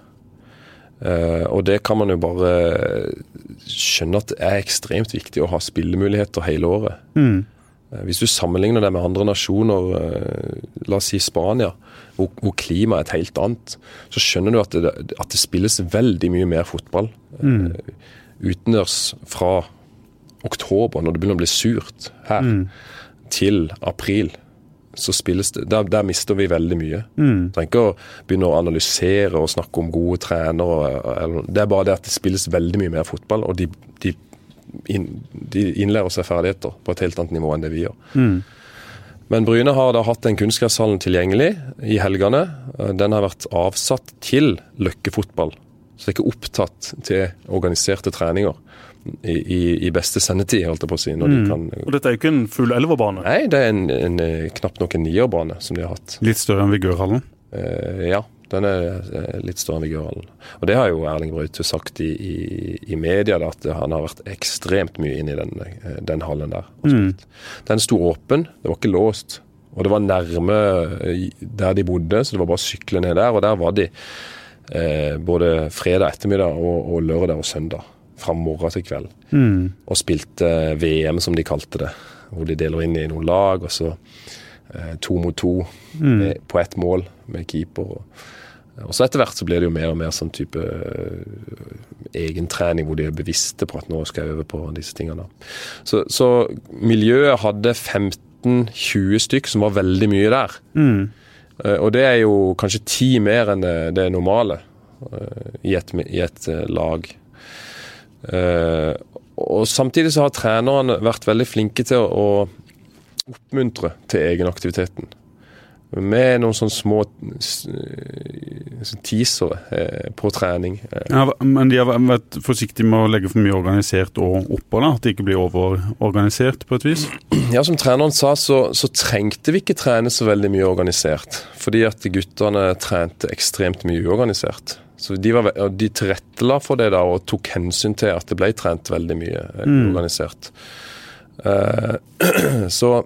Eh, og det kan man jo bare skjønne at det er ekstremt viktig å ha spillemuligheter hele året. Mm. Uh, hvis du sammenligner det med andre nasjoner, uh, la oss si Spania, hvor, hvor klimaet er et helt annet, så skjønner du at det, at det spilles veldig mye mer fotball mm. utendørs fra oktober, når det begynner å bli surt her, mm. til april, så spilles det der, der mister vi veldig mye. Mm. Trenger ikke å begynne å analysere og snakke om gode trenere. Eller, det er bare det at det spilles veldig mye mer fotball, og de, de, inn, de innlærer seg ferdigheter på et helt annet nivå enn det vi gjør. Mm. Men Bryne har da hatt den kunstgresshallen tilgjengelig i helgene. Den har vært avsatt til løkkefotball. Så det er ikke opptatt til organiserte treninger i, i, i beste sendetid, holdt jeg på å si. Mm. Kan, og Dette er jo ikke en full elverbane? Nei, det er en, en, knapt nok en nierbane som de har hatt. Litt større enn Vigørhallen? Eh, ja, den er eh, litt større enn Vigørhallen. Og det har jo Erling Braute sagt i, i, i media, da, at han har vært ekstremt mye inne i den, eh, den hallen der. Mm. Den sto åpen, det var ikke låst. Og det var nærme eh, der de bodde, så det var bare å sykle ned der. Og der var de eh, både fredag ettermiddag og, og lørdag og søndag fra morgen til kveld. Mm. Og spilte VM, som de kalte det. Hvor de deler inn i noen lag, og så eh, to mot to mm. på ett mål med keeper. Og, og så etter hvert så blir det jo mer og mer sånn type uh, egentrening hvor de er bevisste på at nå skal jeg øve på disse tingene. Så, så miljøet hadde 15-20 stykk som var veldig mye der. Mm. Uh, og det er jo kanskje ti mer enn det, normale uh, i et, i et lag. Uh, og Samtidig så har trenerne vært veldig flinke til å oppmuntre til egenaktiviteten. Med noen sånne små teasere eh, på trening. Ja, men de har vært forsiktige med å legge for mye organisert og oppå, da? At det ikke blir overorganisert på et vis? Ja, som treneren sa, så, så, trengte vi ikke trene så veldig mye organisert. Fordi at guttene trente ekstremt mye uorganisert. Så de, var, de tilrettela for det da, og tok hensyn til at det ble trent veldig mye eh, mm. organisert. Uh, så,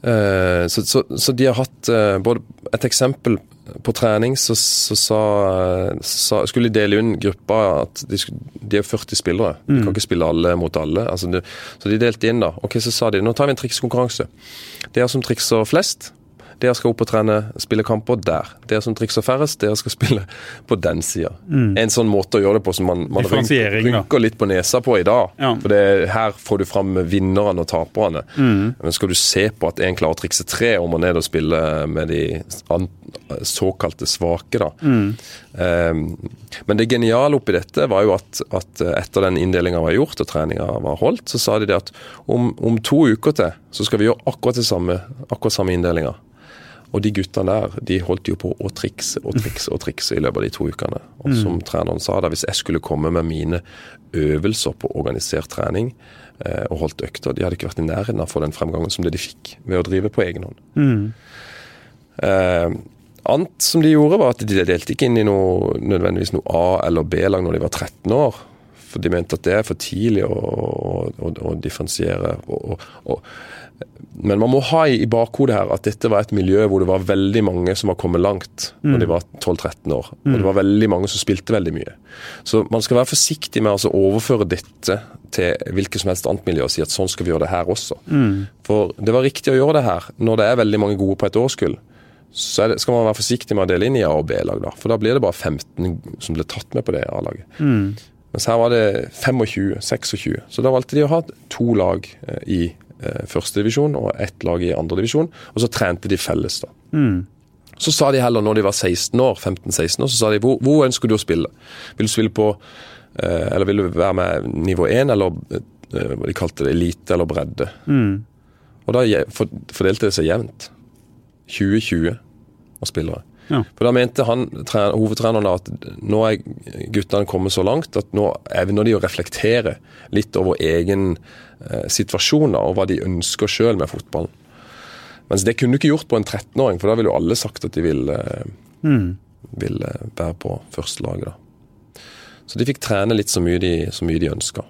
så, så, så, de har hatt uh, både et eksempel på trening så, så så skulle de dele inn gruppa at de, de er 40 spillere. De kan mm. ikke spille alle mot alle. Altså de, så de delte inn da. Ok, Så sa de nå tar vi en trikskonkurranse. Dere som trikser flest, dere skal opp og trene, spille kamper der. Dere som trikser færrest, dere skal spille på den sida. Mm. En sånn måte å gjøre det på som man, man rynker, rynker litt på nesa på i dag. Ja. For det, her får du fram vinnerne og taperne. Mm. Men skal du se på at en klarer å trikse tre om og ned og spille med de såkalte svake, da. Mm. Um, men det geniale oppi dette var jo at, at etter den inndelinga var gjort og treninga var holdt, så sa de det at om, om to uker til så skal vi gjøre akkurat det samme, akkurat samme inndelinga. Og de guttene der de holdt jo på å trikse og trikse og trikse i løpet av de to ukene. Og som mm. treneren sa, da, hvis jeg skulle komme med mine øvelser på organisert trening eh, og holdt økter, de hadde ikke vært i nærheten av å få den fremgangen som det de fikk ved å drive på egen hånd. Mm. Eh, annet som de gjorde, var at de delte ikke inn i noe, nødvendigvis noe A- eller B-lag når de var 13 år. For de mente at det er for tidlig å, å, å differensiere. Og, og, men man må ha i bakhodet her at dette var et miljø hvor det var veldig mange som var kommet langt mm. når de var 12-13 år. Og det var veldig mange som spilte veldig mye. Så man skal være forsiktig med å overføre dette til hvilket som helst annet miljø og si at sånn skal vi gjøre det her også. Mm. For det var riktig å gjøre det her når det er veldig mange gode på et årskull. Så det, skal man være forsiktig med å dele inn i A- og B-lag, da. For da blir det bare 15 som blir tatt med på det A-laget. Mm. Mens her var det 25-26. Så da valgte de å ha to lag eh, i eh, førstedivisjon og ett lag i andredivisjon, og så trente de felles. da. Så sa de heller, når de var 16 år, 15-16 år, så sa de hvor, hvor ønsker du å spille? Vil du spille på eh, Eller vil du være med nivå 1, eller eh, hva de kalte det, elite eller bredde? Og da fordelte det seg jevnt. 2020 av spillere. Ja. For da mente han, tre- hovedtreneren at nå er guttene kommet så langt at nå evner de å reflektere litt over egen eh, situasjon og hva de ønsker sjøl med fotballen. Mens det kunne du ikke gjort på en 13-åring, for da ville jo alle sagt at de ville, mm. ville være på førstelaget. da. Så de fikk trene litt så mye de, så mye de ønska.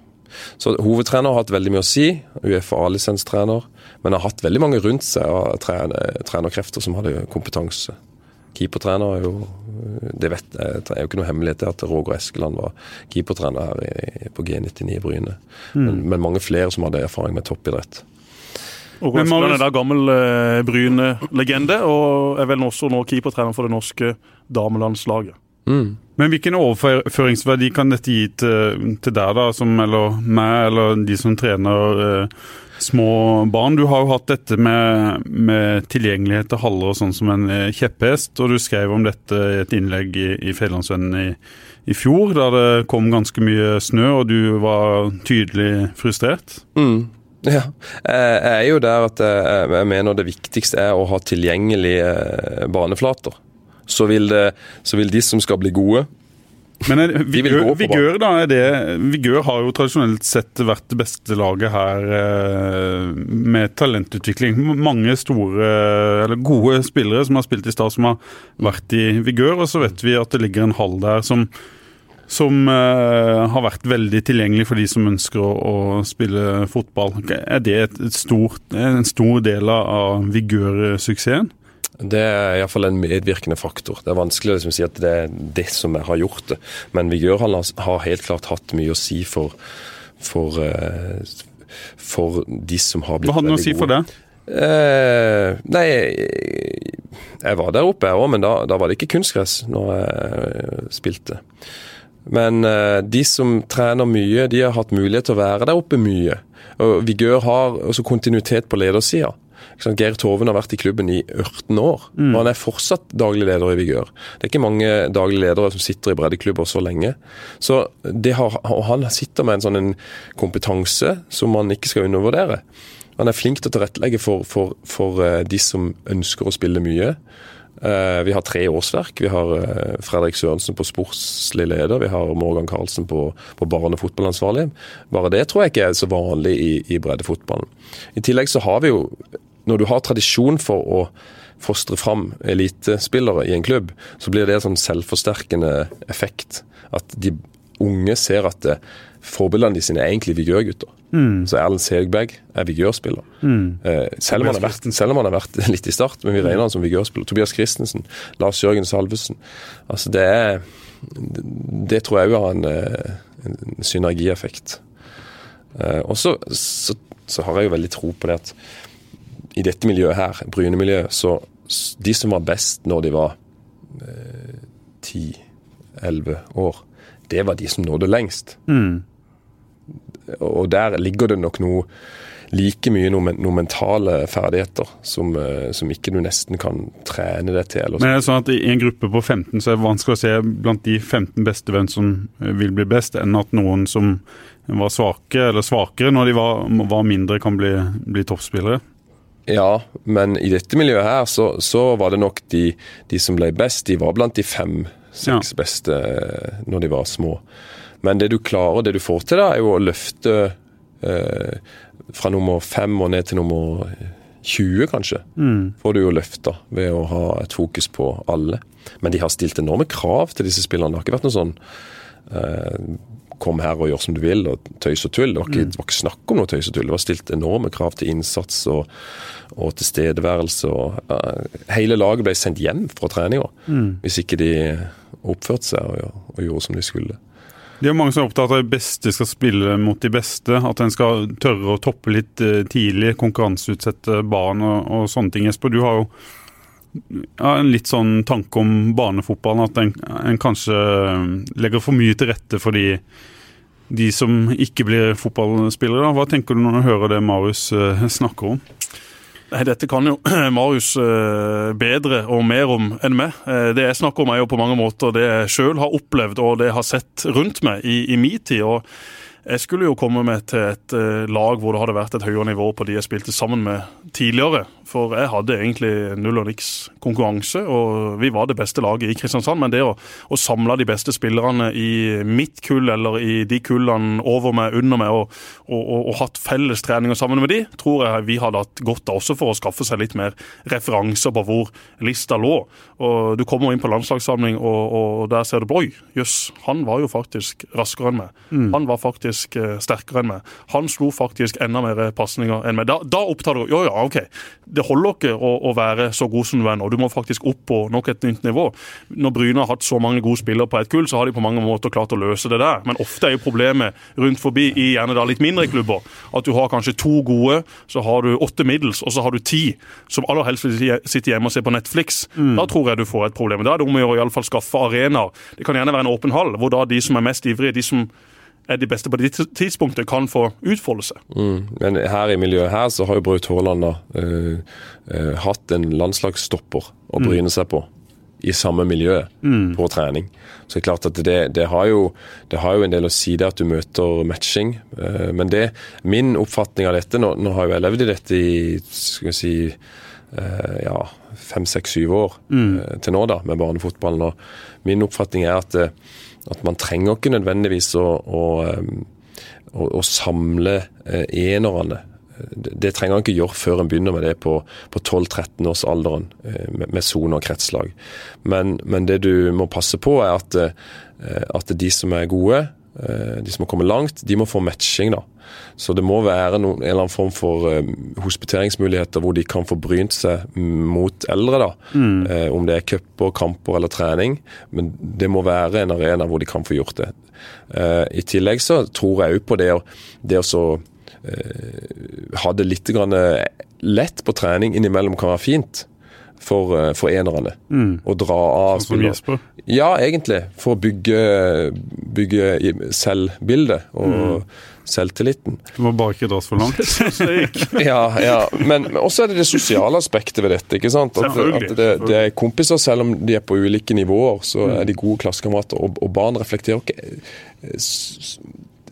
Så hovedtrener har hatt veldig mye å si, Uefa A-lisenstrener, men har hatt veldig mange rundt seg av trenerkrefter som hadde kompetanse. Keepertrener er jo det vet det er jo ikke noe hemmelighet at Roger Eskeland var keepertrener her i, på G99 i Bryne. Men, men mange flere som hadde erfaring med toppidrett. Askeland Marius- er da gammel eh, Bryne-legende, og er vel også nå keepertrener for det norske damelandslaget. Men hvilken overføringsverdi kan dette gi til, til deg, da, som, eller meg, eller de som trener eh, små barn? Du har jo hatt dette med, med tilgjengelighet til haller og sånn som en eh, kjepphest, og du skrev om dette i et innlegg i, i Fedrelandsvennen i, i fjor, da det kom ganske mye snø, og du var tydelig frustrert. Ja, jeg er jo der at jeg, jeg mener det viktigste er å ha tilgjengelige eh, baneflater. Så vil, det, så vil de som skal bli gode Men er, Vigør, Vigør, da, er det, Vigør har jo tradisjonelt sett vært det beste laget her eh, med talentutvikling. Mange store, eller gode spillere som har spilt i Stad, som har vært i Vigør. Og så vet vi at det ligger en hall der som, som eh, har vært veldig tilgjengelig for de som ønsker å, å spille fotball. Er det et, et stort, en stor del av Vigør-suksessen? Det er iallfall en medvirkende faktor. Det er vanskelig å liksom si at det er det som har gjort det. Men Vigør har- helt klart hatt mye å si for, for, eh, for de som har blitt veldig gode. Hva hadde du å si for det? Eh, nei, jeg var der oppe jeg òg, men da, da var det ikke kunstgress når jeg spilte. Men eh, de som trener mye, de har hatt mulighet til å være der oppe mye. Og Vigør har også kontinuitet på ledersida. Sant? Geir Toven har vært i klubben i 18 år, og han er fortsatt daglig leder i Vigør. Det er ikke mange daglige ledere som sitter i breddeklubber så lenge. Så det har, og han sitter med en sånn en kompetanse som man ikke skal undervurdere. Han er flink til å tilrettelegge for, for, for eh, de som ønsker å spille mye. Eh, Vi har tre årsverk. Vi har eh, Fredrik Sørensen på sportslig leder. Vi har Morgan Karlsen på, på barne- og fotballansvarlig. Bare det tror jeg ikke er så vanlig i, i breddefotballen. I tillegg så har vi jo, når du har tradisjon for å fostre fram elitespillere i en klubb, så blir det en sånn selvforsterkende effekt. At de unge ser at eh, forbildene de sine er egentlig Vigør-gutter. Så Erlend Segberg er Vigør-spiller. Eh, selv, selv om han har vært litt i start, men vi regner han som Vigør-spiller. Tobias Christensen, Lars Jørgen Salvesen. Altså det er Det tror jeg òg har en, eh, en synergieffekt. Eh, og så, så, så har jeg jo veldig tro på det at i dette miljøet her, Bryne-miljøet, så de som var best når de var ti-elleve år, det var de som nådde lengst. Og der ligger det nok noe like mye noen, noe mentale ferdigheter som, eh, som ikke du nesten kan trene deg til. Eller Men er det sånn at I en gruppe på 15 så er det vanskelig å se blant de 15 beste hvem som eh, vil bli best, enn at noen som var svake eller svakere når de var, var mindre, kan bli, bli toppspillere. Ja, men i dette miljøet her så, så var det nok de, de som ble best, de var blant de fem-seks beste eh, når de var små. Men det du klarer, det du får til da, er jo å løfte eh, fra nummer fem og ned til nummer 20, kanskje. Får du jo løfta ved å ha et fokus på alle. Men de har stilt enorme krav til disse spillerne. Det har ikke vært noe sånn eh, kom her og gjør som du vil, og tøys og tull. Det var ikke, det var ikke snakk om noe tøys og tull. Det var stilt enorme krav til innsats og, og tilstedeværelse. Og, uh, hele laget ble sendt hjem fra treninga hvis ikke de oppførte seg og, og gjorde som de skulle. Det er mange som er opptatt av at de beste skal spille mot de beste. At en skal tørre å toppe litt eh, tidlig, konkurranseutsette barn og, og sånne ting. Jesper, du har jo ja, en litt sånn tanke om barnefotballen. At en, en kanskje legger for mye til rette for de, de som ikke blir fotballspillere. Hva tenker du når du hører det Marius eh, snakker om? Nei, Dette kan jo Marius eh, bedre og mer om enn meg. Eh, Det jeg snakker om er jo på mange måter det jeg sjøl har opplevd og det jeg har sett rundt meg i, i min tid. og jeg skulle jo komme med til et lag hvor det hadde vært et høyere nivå på de jeg spilte sammen med tidligere. For jeg hadde egentlig null og niks konkurranse, og vi var det beste laget i Kristiansand. Men det å, å samle de beste spillerne i mitt kull eller i de kullene over meg, under meg, og, og, og, og hatt felles treninger sammen med de, tror jeg vi hadde hatt godt av også for å skaffe seg litt mer referanser på hvor lista lå. Og Du kommer inn på landslagssamling, og, der ser du Oi, jøss, han var jo faktisk raskere enn meg. Han var faktisk eh, sterkere enn meg. Han slo faktisk enda mer pasninger enn meg. Da, da opptar du Jo, ja, OK. Det holder ikke å, å være så god som du er nå. Du må faktisk opp på nok et nytt nivå. Når Bryne har hatt så mange gode spillere på et kull, så har de på mange måter klart å løse det der. Men ofte er jo problemet rundt forbi i gjerne da litt mindre klubber at du har kanskje to gode, så har du åtte middels, og så har du ti som aller helst vil sitte hjemme og se på Netflix. Da tror jeg du får et problem. Da er det om å gjøre å i alle fall skaffe arenaer. Det kan gjerne være en åpen hall, hvor da de som er mest ivrige, de som er de beste på det tidspunktet, kan få utfolde seg. Mm. Men her i miljøet her så har jo Braut Haaland da øh, øh, hatt en landslagsstopper å bryne seg på. I samme miljø på trening. Så det er klart at det, det, har jo, det har jo en del å si det at du møter matching. Eh, Men det, min oppfatning av dette Nå, nå har jo jeg levd i dette i skal vi si eh, ja, fem, seks, syv år eh, til nå, da, med barnefotballen. Og min oppfatning er at, eh, at man trenger ikke nødvendigvis å, å, eh, å, å samle eh, enerne. Det, trenger man ikke gjøre før en begynner med det på, på 12-13 års alderen, med, med sone og kretslag. Men, men det du må passe på, er at, eh, at de som er gode, eh, de som har kommet langt, de må få matching. da. Så det må være noen, en eller annen form for eh, hospiteringsmuligheter hvor de kan få brynt seg mot eldre. da. Eh, om det er cuper, kamper eller trening. Men det må være en arena hvor de kan få gjort det. Eh, I tillegg så tror jeg òg på det det å så eh, ha det litt grann eh, lett på trening innimellom kan være fint for, eh, for enerne. Å dra av Sånn som. Jesper. Ja, egentlig. For å bygge, bygge selvbildet og selvtilliten. Du må bare ikke dras for langt. Ja, ja. Men men også er det det sosiale aspektet ved dette. ikke sant? At, at det, det er kompiser, selv om de er på ulike nivåer, så er de gode klassekamerater. Og, og barn reflekterer ikke eh,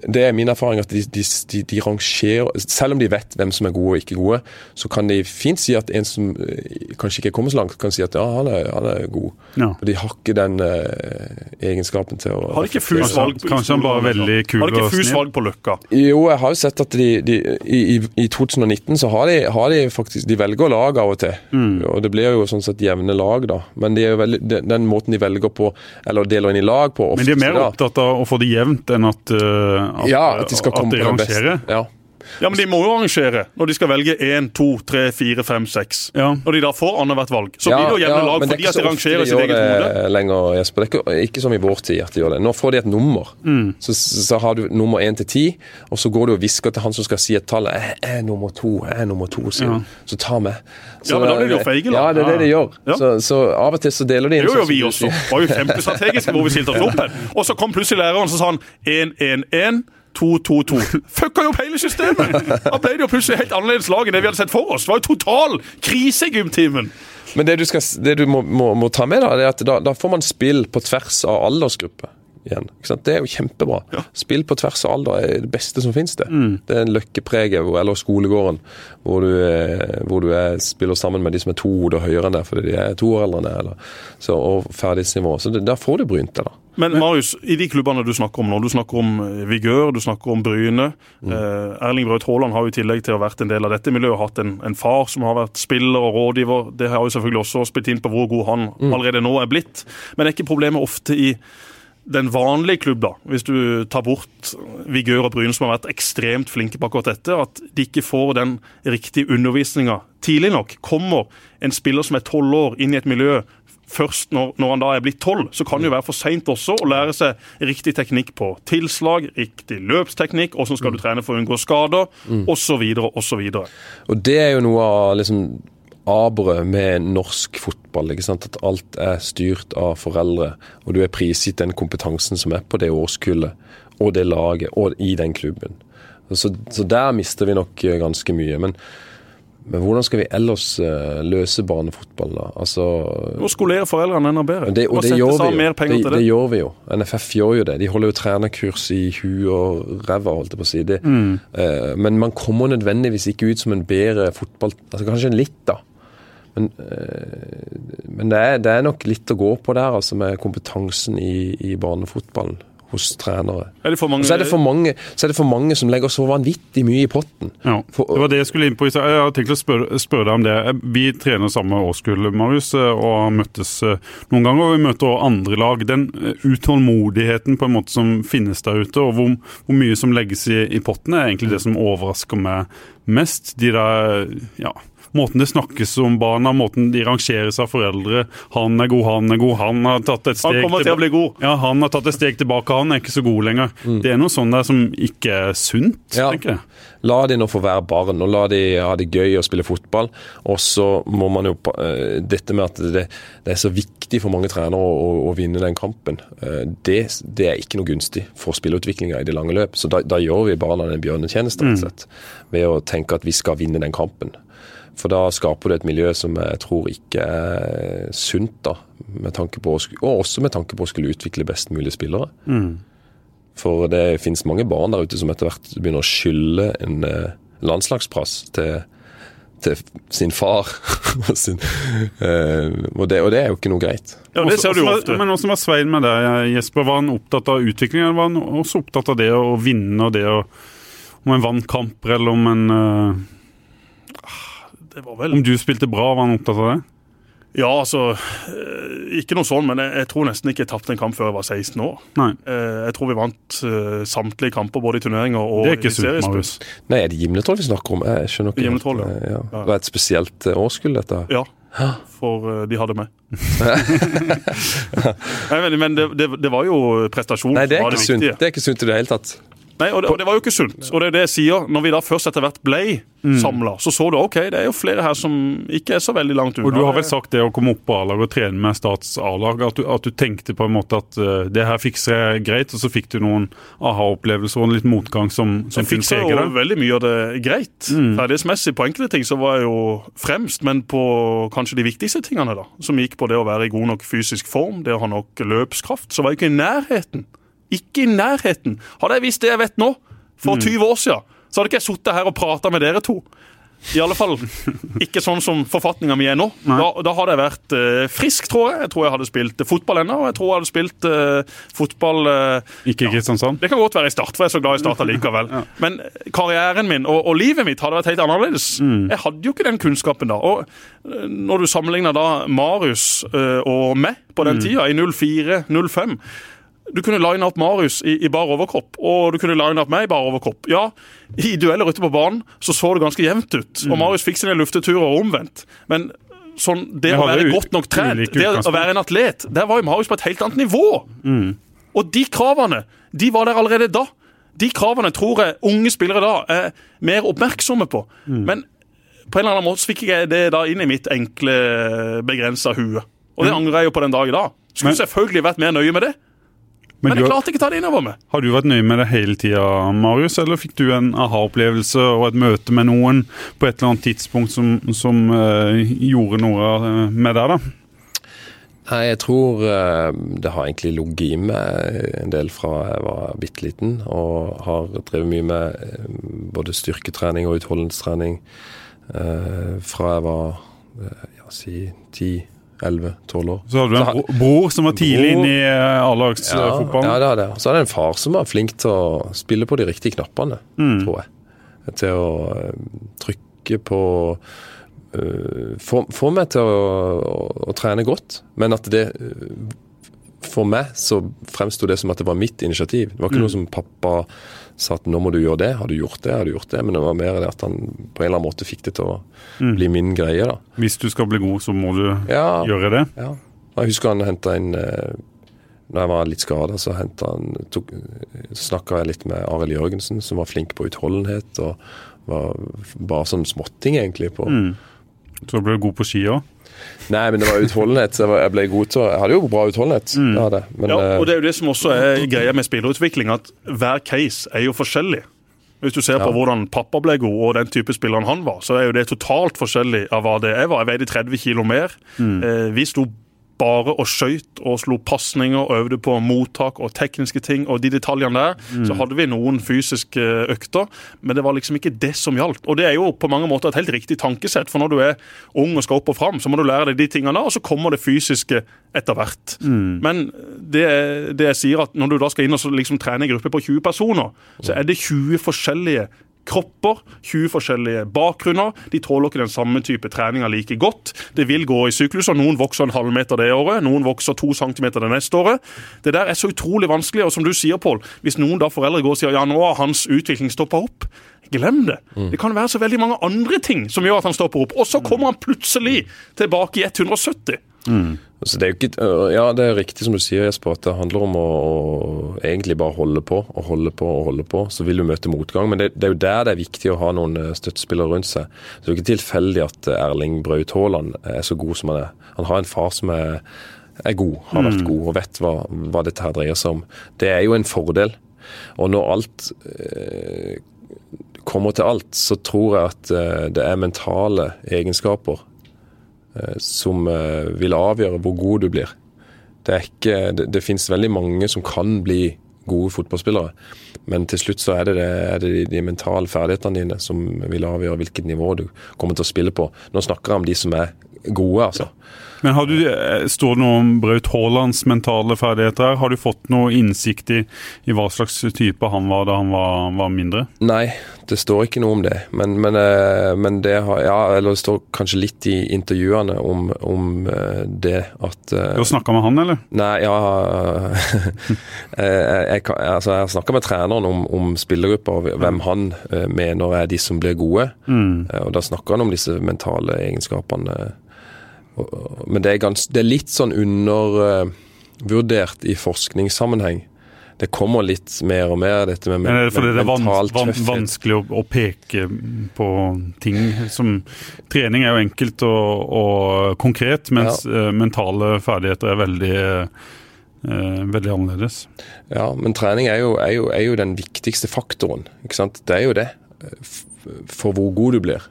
Det er min erfaring at de, de, de, de rangerer Selv om de vet hvem som er gode og ikke gode, så kan de fint si at en som eh, kanskje ikke er kommet så langt, kan si at ja, han er, han er god. Ja. Og de har ikke den eh, egenskapen til å Har ikke fus valg på Kanskje han bare er veldig kul Har ikke fus snill? valg på Løkka? Jo, jeg har jo sett at de, de i, i, i 2019 så har de, har de faktisk De velger lag av og til. Og det blir jo sånn sett jevne lag, da. Men de er jo veldig, den, den måten de velger på, eller deler inn i lag på Men de er mer opptatt av å få det jevnt enn at, uh, at, Ja, at de skal komme at de på rangerer. Ja. Ja, men De må jo arrangere når de skal velge én, to, tre, fire, fem, seks. Ja. Når de da får annethvert valg, så blir det jo jevne lag det fordi at de rangerer de sitt gjør eget hode. det lenger, Jesper. Det er ikke, som i vår tid at de gjør det. Nå får de et nummer. Mm. Så, så har du nummer én til ti, og så går du og hvisker til han som skal si et tall. Jeg er nummer to, jeg er nummer to, sier Ja. Så ta med. Så, Ja, men da blir de jo feige, da. Ja, det er det de gjør. Så, så av og til så deler de Det inn. gjorde jo sånn vi også. Det var jo kjempestrategisk hvor vi stilte oss opp. Og så kom plutselig læreren og sa han 1-1-1. 2-2-2. Fucka jo opp hele systemet! Da ble det jo plutselig helt annerledes lag enn det vi hadde sett for oss. Det var jo total krise i gymtimen. Men det du, skal, det du må, må, må ta med, da, det er at da, da får man spill på tvers av aldersgruppe. Igjen? Det er jo kjempebra. Spill på tvers av alder er det beste som finnes. Det Det er en løkkepreget, hvor- eller skolegården, hvor du, er- hvor du er, spiller sammen med de som er to hoder høyere enn deg fordi de er to år eldre enn deg. eller- Så, og ferdighetsnivå. Så det, der får du brynt deg, da. Men Marius, i de klubbene du snakker om nå, du snakker om eh, Vigør, du snakker om Bryne. Eh, Erling Braut Haaland har jo i tillegg til å ha vært en del av dette miljøet, hatt en, en far som har vært spiller og rådgiver. Det har jo selvfølgelig også spilt inn på hvor god han allerede nå er blitt. Men er ikke problemet ofte i den vanlige klubb, da, hvis du tar bort Vigør og Bryne, som har vært ekstremt flinke på akkurat dette, at de ikke får den riktige undervisninga tidlig nok. Kommer en spiller som er tolv år, inn i et miljø først når, når han da er blitt tolv, så kan det jo være for seint også å lære seg riktig teknikk på tilslag, riktig løpsteknikk, hvordan skal du trene for å unngå skader, osv., osv. Og det er jo noe av liksom aberet med norsk fotball. ikke sant? At alt er styrt av foreldre, og du er prisgitt den kompetansen som er på det årskullet, og det laget, og i den klubben. Så, så der mister vi nok eh, ganske mye. Men, men hvordan skal vi ellers uh, løse barnefotball, da? Altså Å skolere foreldrene enda bedre. det, og det gjør. Det, det det. gjør vi jo. NFF gjør jo det. De holder jo trenerkurs i huet og ræva, holdt jeg på å si. Det, Mm. Uh, men man kommer nødvendigvis ikke ut som en bedre fotball... Altså Kanskje litt, da. Men, uh, men det, er, det er nok litt å gå på der, altså med kompetansen i, i barnefotballen hos trenere. Er mange, så er, mange, så er det for mange som legger så vanvittig mye i potten. Ja, For- Det var det jeg skulle inn på. Jeg har tenkt å spørre, spørre deg om det. Vi trener samme årskull, Marius, og har møttes eh, noen ganger. Og vi møter også andre lag. Den eh, utålmodigheten på en måte som finnes der ute, og hvor, hvor mye som legges i, i potten, er egentlig det som overrasker meg mest. De der, ja, Måten det snakkes om barna, måten de rangeres av foreldre. 'Han er god, han er god, han har tatt et steg Han kommer til å bli god. Ja, han har tatt et steg tilbake, han er ikke så god lenger. Det er noe sånn der som ikke er sunt, Ja. tenker jeg. La de nå få være barn, og la de ha det gøy å spille fotball. Og så må man jo eh, Dette med at det, det er så viktig for mange trenere å, å, å vinne den kampen, eh, det, det er ikke noe gunstig for spilleutviklinga i det lange løp. Så da, da gjør vi barna en bjørnetjeneste, rett og slett. Ved å tenke at vi skal vinne den kampen. For da skaper du et miljø som jeg tror ikke er sunt, da. Med tanke på, å og også med tanke på å skulle utvikle best mulig spillere. For det finnes mange barn der ute som etter hvert begynner å skylde en eh, landslagsplass til, til sin far. og, sin, eh, og, det, og det er jo ikke noe greit. Ja, det ser du Også- ofte. Men hvordan var Svein med deg, Jesper? Var han opptatt av utviklingen, eller var han også opptatt av det å vinne, og det å om en vant kamper, eller om en eh, Det var vel Om du spilte bra, var han opptatt av det? Ja, altså eh, Ikke noe sånn, men jeg, jeg tror nesten ikke jeg tapte en kamp før jeg var 16 år. Nei. Eh, Jeg tror vi vant eh, samtlige kamper både i turneringer og Det er ikke i sunt, seriespill. Marius. Nei, er det Gimletroll vi snakker om? Jeg skjønner ikke. Gimletroll, ja. Ja. Det var et spesielt årskull, dette. Ja, for de hadde meg. Nei, men men det, det, det var jo prestasjon Nei, som var det sunt. viktige. Det er ikke sunt i det hele tatt. Nei, og det, og det var jo ikke sunt. Og det er det jeg sier. Når vi da først etter hvert ble Mm. samla, så så du OK, det er jo flere her som ikke er så veldig langt unna. Og du har vel sagt det å komme opp på A-lag og trene med Stats A-lag, at, du- at du tenkte på en måte at uh, det her fikser jeg greit, og så fikk du noen aha-opplevelser og litt motgang som, som Jeg fiksa jo veldig mye av det greit. Mm. Ferdighetsmessig på enkelte ting så var jeg jo fremst, men på kanskje de viktigste tingene, da, som gikk på det å være i god nok fysisk form, det å ha nok løpskraft, så var jeg ikke i nærheten. Ikke i nærheten. Hadde jeg visst det jeg vet nå, for Mm. 20 år siden, så hadde ikke jeg sittet her og prata med dere to. I alle fall ikke sånn som forfatninga mi er nå. Da, da hadde jeg vært uh, frisk, tror jeg. Jeg tror jeg hadde spilt fotball ennå. og Jeg tror jeg hadde spilt uh, fotball uh, Ikke i Kristiansand? det kan godt være i Start, for jeg er så glad i Start allikevel. Men karrieren min og, og livet mitt hadde vært helt annerledes. Jeg hadde jo ikke den kunnskapen da. Og eh, når du sammenligner da Marius eh, og meg på den tida, i 04-05 du kunne line opp Marius i, i bar overkropp, og du kunne line opp meg i bar overkropp. Ja, i dueller ute på banen så så det ganske jevnt ut, og Marius fikk sine lufteturer omvendt. Men sånn, det å være godt nok trent, det å være en atlet, der var jo Marius på et helt annet nivå. Og de kravene, de var der allerede da. De kravene tror jeg unge spillere da er mer oppmerksomme på. Men på en eller annen måte så fikk jeg det da inn i mitt enkle, begrensa hue. Og det angrer jeg jo på den dag i dag. Skulle Men- selvfølgelig vært mer nøye med det, Men men jeg klarte ikke å ta det innover meg. har du vært nøye med det hele tida, Marius, eller fikk du en aha-opplevelse og et møte med noen på et eller annet tidspunkt som, som uh, gjorde noe eh, med deg, da? Nei, jeg tror eh, det har egentlig ligget i meg en del fra jeg var bitte liten, og har drevet mye med både styrketrening og utholdenhetstrening eh, fra jeg var ja, si 10-11-12 år. Så hadde du en bror som var tidlig inne i eh, Ja, A-lagsfotballen. ja, det hadde jeg. Så er det en far som er flink til å spille på de riktige knappene, tror jeg. Til å eh, trykke på uh, få, få meg til å, å, å trene godt, men at det eh, For meg så fremsto det som at det var mitt initiativ. Det var ikke noe som pappa sa at nå må du gjøre det. Har du gjort det? Har du gjort det? Men det var mer det at han på en eller annen måte fikk det til å bli min greie, da. Hvis du skal bli god, så må du Ja, gjøre det. ja. Jeg husker han henta inn eh, Når jeg var litt skada, så snakka jeg litt med Arild Jørgensen, som var flink på utholdenhet. og var bare sånn småting, egentlig. på Så ble du god på ski òg? Nei, men det var utholdenhet. Jeg, ble god til Jeg hadde jo bra utholdenhet. Mm. Hadde. Men, Ja, og eh, det er jo det som også er greia med spillerutvikling, at hver case er jo forskjellig. Hvis du ser på Ja. hvordan pappa ble god, og den type spilleren han var, så er jo det totalt forskjellig av hva det jeg var. Jeg veide 30 kilo mer. Eh, vi sto bare og skøyt og slo pasninger og øvde på mottak og tekniske ting. Og de detaljene der. Så hadde vi noen fysiske økter, men det var liksom ikke det som gjaldt. Og det er jo på mange måter et helt riktig tankesett, for når du er ung og skal opp og fram, så må du lære deg de tingene der, og så kommer det fysiske etter hvert. Men det, det jeg sier at når du da skal inn og liksom trene en gruppe på 20 personer, så er det 20 forskjellige kropper, 20 forskjellige bakgrunner. De tåler ikke den samme type treninga like godt. Det vil gå i sykluser. Noen vokser en halvmeter det året, noen vokser to centimeter det neste året. Det der er så utrolig vanskelig, og som du sier, Pål, hvis noen da foreldre går og sier ja, nå har hans utvikling stoppa opp, glem det. Det kan være så veldig mange andre ting som gjør at han stopper opp, og så kommer han plutselig tilbake i 170. Så det er jo ikke, øh, ja, det er riktig som du sier, Jesper, at det handler om å, å egentlig bare holde på og holde på og holde på. Så vil du møte motgang. Men det, det er jo der det er viktig å ha noen øh, støttespillere rundt seg. Så det er jo ikke tilfeldig at øh, Erling Braut Haaland er så god som han er. Han har en far som er, er god, har vært god og vet hva, hva dette her dreier seg om. Det er jo en fordel. Og når alt øh, kommer til alt, så tror jeg at øh, det er mentale egenskaper eh, som eh, vil avgjøre hvor god du blir. Det, er ikke, det, det finnes veldig mange som kan bli gode fotballspillere, men til slutt så er det, det, er det de, de mentale ferdighetene dine som vil avgjøre hvilket nivå du kommer til å spille på. Nå snakker jeg om de som er gode, altså. Men har du, eh, Står det noe om Braut Haalands mentale ferdigheter? her? Har du fått noe innsikt i, i hva slags type han var da han var, var mindre? Nei, det står ikke noe om det. Men, men, eh, men det har Ja, eller det står kanskje litt i intervjuene om, om eh, det at Du har snakka med han, eller? Nei, ja jeg, jeg, altså, jeg har snakka med treneren om, om spillergrupper og hvem han eh, mener er de som blir gode. Mm. og Da snakker han om disse mentale egenskapene. Men det er, gans, det er litt sånn undervurdert i forskningssammenheng. Det kommer litt mer og mer, dette med men, er det fordi det er vans van, vanskelig å, å peke på ting som Trening er jo enkelt og, og konkret, mens ja. mentale ferdigheter er veldig, eh, veldig annerledes. Ja, men trening er jo, er, jo, er jo den viktigste faktoren. Det er jo det, for hvor god du blir.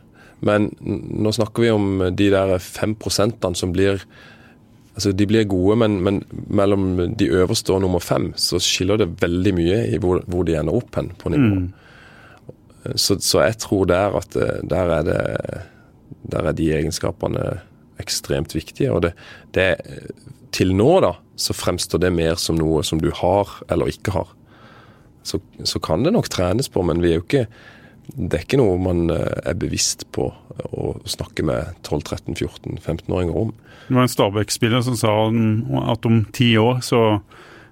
Men nå snakker vi om de der fem prosentene som blir Altså, De blir gode, men, men mellom de øverste og nummer fem så skiller det veldig mye i hvor, hvor de ender opp hen på nivå. Så, så jeg tror der at eh, der er det Der er de egenskapene ekstremt viktige. Og det, det Til nå, da, så fremstår det mer som noe som du har eller ikke har. Så, så kan det nok trenes på, men vi er jo ikke det er ikke noe man eh, er bevisst på å snakke med 12-13-14-15-åringer om. Det var en Stabæk-spiller som sa at om ti år så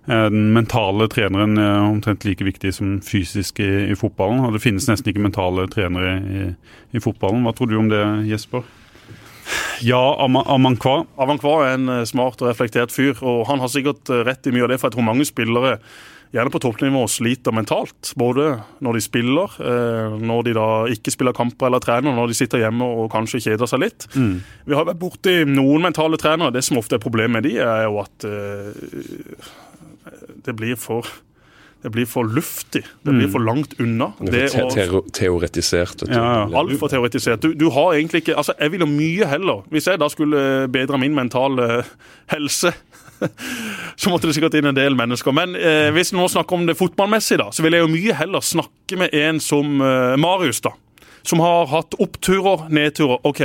er den mentale treneren eh, omtrent like viktig som fysisk i, i fotballen. Og det finnes nesten ikke mentale trenere i, i fotballen. Hva tror du om det, Jesper? Ja, Amankwa. Amankwa. Er en eh, smart og reflektert fyr, og han har sikkert rett i mye av det. For jeg tror mange spillere, gjerne på toppnivå, sliter mentalt. Både når de spiller, eh, når de da ikke spiller kamper eller trener, når de sitter hjemme og kanskje kjeder seg litt. Vi har vært borti noen mentale trenere. Det som ofte er problemet med de, er jo at eh, det blir for det blir for luftig. Det blir for langt unna. Det er te te teoretisert. Ja, ja. Altfor teoretisert. Du, du har egentlig ikke Altså, jeg ville mye heller Hvis jeg da skulle bedre min mentale helse så måtte det sikkert inn en del mennesker. Men eh, hvis vi nå snakker om det fotballmessig, da, så vil jeg jo mye heller snakke med en som eh, Marius, da. Som har hatt oppturer, nedturer. OK,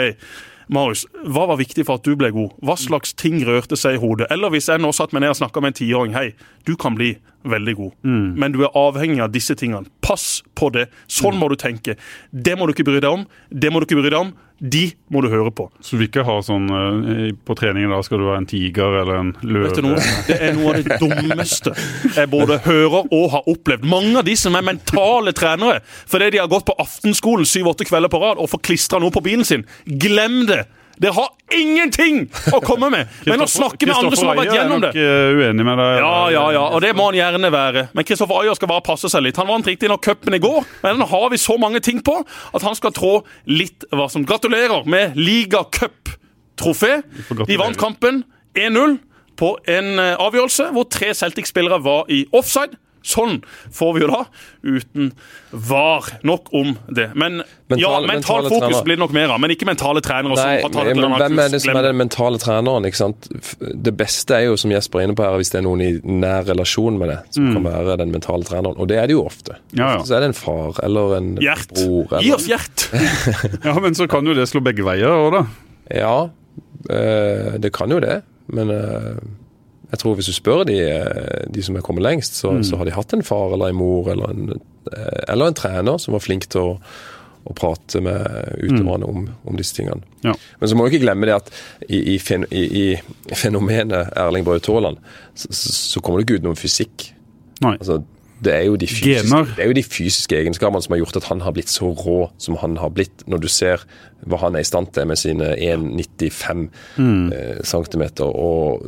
Marius, hva var viktig for at du ble god? Hva slags ting rørte seg i hodet? Eller hvis jeg nå satt meg ned og snakka med en tiåring. Hei, du kan bli veldig god, men du er avhengig av disse tingene. Pass på det. Sånn må du tenke. Det må du ikke bry deg om. Det må du ikke bry deg om. De må du høre på. Så du vil ikke ha sånn eh, På treningen da skal du være en tiger eller en løve? Det er noe av det dummeste jeg både hører og har opplevd. Mange av de som er mentale trenere fordi de har gått på aftenskolen syv-åtte kvelder på rad og får klistra noe på bilen sin. Glem det! Dere har ingenting å komme med! Men å snakke med andre som har vært gjennom det er nok eh, uenig med deg. ja, ja, ja, og det må han gjerne være. Men Kristoffer Ayer skal bare passe seg litt. Han vant riktignok cupen i går, men den har vi så mange ting på at han skal trå litt varsomt. Gratulerer med ligacuptrofé. De vant kampen 1-0 på en eh, avgjørelse hvor tre Celtic-spillere var i offside. Sånn får vi jo da, uten var. Nok om det. Men mental, ja, mental fokus trener. blir det nok mer av, men ikke mentale trenere. Nei, men hvem er det som er den mentale treneren? ikke sant? Det beste er jo, som Jesper er inne på her, hvis det er noen i nær relasjon med det, som kan være den mentale treneren. Og det er det jo ofte. Ja, ja. Så er det en far eller en hjert. bror. Gi oss Gjert! Ja, Men så kan jo det slå begge veier òg, da. ja, eh, det kan jo det. Men eh, jeg tror hvis du spør de, eh, de som er kommet lengst, så, så har de hatt en far eller en mor eller en, eh, eller en trener som var flink til å, å prate med utøverne om, om disse tingene. Ja. Men så må du ikke glemme det at i, i, fen, i, i fenomenet Erling Braut Haaland, så, så kommer det ikke ut noen fysikk. Nei. Altså, det er, jo de fysiske, det er jo de fysiske egenskapene som har gjort at han har blitt så rå som han har blitt. Når du ser hva han er i stand til med sine 1,95 mm. cm og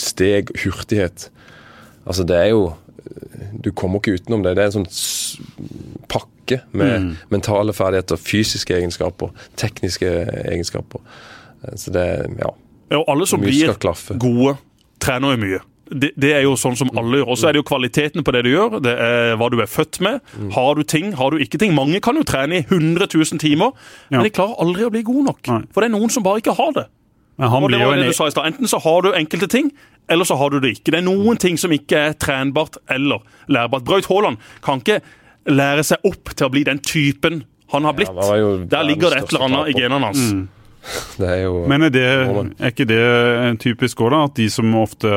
steg, hurtighet. Altså, det er jo Du kommer ikke utenom det. Det er en sånn pakke med mentale ferdigheter, fysiske egenskaper, tekniske egenskaper. Eh, Så det Ja. Ja, og alle som blir gode, trener jo mye. Det, det er jo sånn som alle gjør. Og så er det jo kvaliteten på det du gjør. Det er hva du er født med. Mm. Har du ting, har du ikke ting. Mange kan jo trene i 100 000 timer, men de klarer aldri å bli gode nok. For det er noen som bare ikke har det. Men han Og det var det en du sa i stad. Enten så har du enkelte ting, eller så har du det ikke. Det er noen ting som ikke er trenbart eller lærbart. Braut Haaland kan ikke lære seg opp til å bli den typen han har blitt. Ja, Der ligger det et eller annet i genene hans. Det er jo Men er, det, er ikke det typisk òg, da? At de som ofte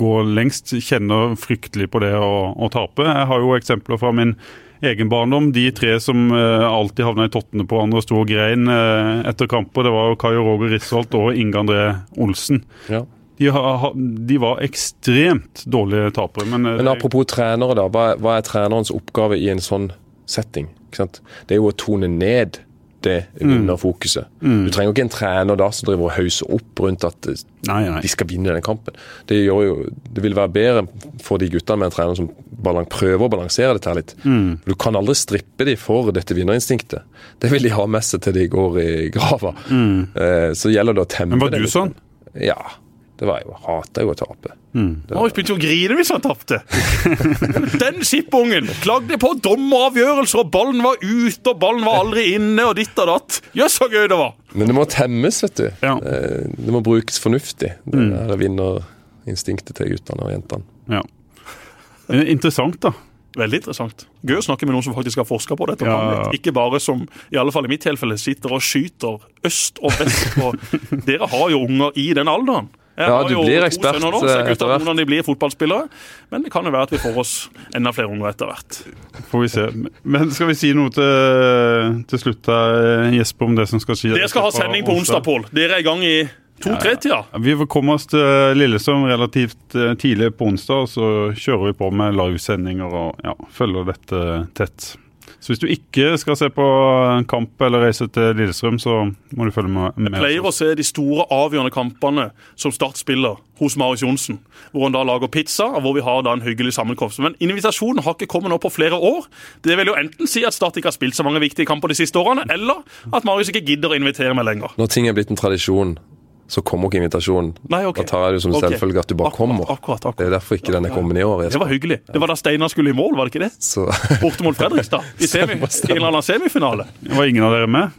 går lengst, kjenner fryktelig på det å, å tape? Jeg har jo eksempler fra min egen barndom. De tre som eh, alltid havna i tottene på hverandre og sto og grein eh, etter kamper, det var jo Kai Roger Risholt og Inge André Olsen. ja. De, har, de var ekstremt dårlige tapere. Men, eh, Men apropos trenere, da. Hva er, hva er trenerens oppgave i en sånn setting? Det er jo å tone ned det vinnerfokuset. Du trenger ikke en trener da som driver og hauser opp rundt at eh, Nei, nei. de skal vinne den kampen. Det, jo, det vil være bedre for de guttene med en trener som prøver å balansere dette litt. Du kan aldri strippe de for dette vinnerinstinktet. Det vil de ha med seg til de går i grava. Eh, så gjelder det å temme Men var du det sånn? Ja. Det var jo, jeg hater jo å tape. Marius begynte jo å grine hvis han tapte. Den skippungen klagde på dommeravgjørelser, og ballen var ute, og ballen var aldri inne, og ditt og datt. Jøss, så gøy det var! Men det må temmes, vet du. Ja. Eh, Det må brukes fornuftig. Det der vinnerinstinktet til guttene og jentene. Ja. Interessant, da. Veldig interessant. Gøy å snakke med noen som faktisk har forska på dette. Ja. Ikke bare som, i alle fall i mitt tilfelle, sitter og skyter øst og vest. Og dere har jo unger i den alderen. Ja, du blir ekspert, sønner nå, så jeg eh, etter hvert. Av de blir fotballspillere, men det kan jo være at vi får oss enda flere unger etter hvert. Får vi se. Men skal vi si noe til, til slutt, her, Jesper, om det som skal skje? Dere skal ha sending på onsdag, Pål. Dere er i gang i to-tre-tida. Vi får komme oss til Lillesand relativt eh, tidlig på onsdag, og så kjører vi på med livesendinger og ja, følger dette tett. Så hvis du ikke skal se på en kamp eller reise til Lillestrøm, så må du følge med. med pleier å se de store avgjørende kampene som Start spiller hos Marius Johnsen. Hvor han da lager pizza, og hvor vi har da en hyggelig sammenkomst. Men invitasjonen har ikke kommet nå på flere år. Det vil jo enten si at Start ikke har spilt så mange viktige kamper de siste årene, eller at Marius ikke gidder å invitere meg lenger. Når ting er blitt en tradisjon, så kommer ikke invitasjonen. Nei, okay. Da tar jeg det som okay. selvfølge at du bare Akkurat, kommer. akkurat, akkurat. Det er derfor ikke den er kommet i år. Det var hyggelig. Det var da Steinar skulle i mål, var det ikke det? Så Borte mot Fredrikstad. I, semi, en eller annen semifinale. Det Var ingen av dere med?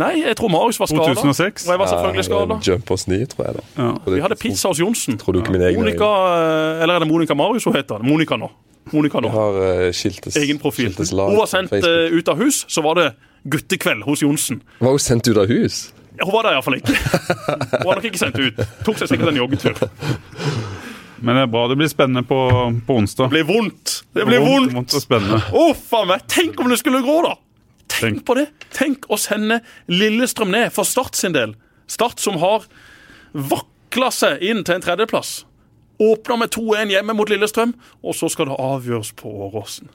Nei, jeg tror Marius var skada. 2006? Og jeg var selvfølgelig skada. Jumpers 9, tror jeg. da. Ja. Vi hadde pizza hos Johnsen. Tror du ikke min egen Monica, eh, Eller er det Monica Marius hun heter? Monica nå. Monica nå. Vi har uh, skiltes, egen profil. skiltes Hun var sendt eh, ut av hus, så var det guttekveld hos Johnsen. Var hun sendt ut av hus? Hun var der iallfall ikke. Hun var nok ikke sendt ut. Tok seg sikkert en joggetur. Men det er bra. Det blir spennende på, på onsdag. Det blir vondt! Det blir Vondt, vondt! og spennende. Uff a meg! Tenk om det skulle gå, da! Tenk Tenk. på det! Tenk å sende Lillestrøm ned for Start sin del. Start som har vakla seg inn til en tredjeplass. Åpner med 2-1 hjemme mot Lillestrøm, og så skal det avgjøres på Åråsen.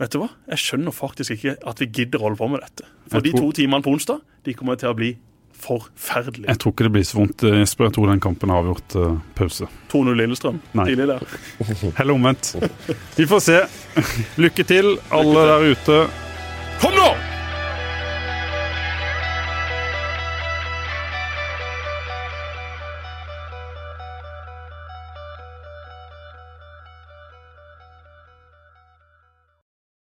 Vet du hva? Jeg skjønner faktisk ikke at vi gidder å holde på med dette. For de to timene på onsdag de kommer til å bli forferdelige. Jeg tror ikke det blir så vondt, eh, Jesper. Jeg tror den kampen har avgjort uh, pause. 2-0 Lillestrøm Nei. tidlig der. Heller omvendt. Vi får se. Lykke til, alle der ute.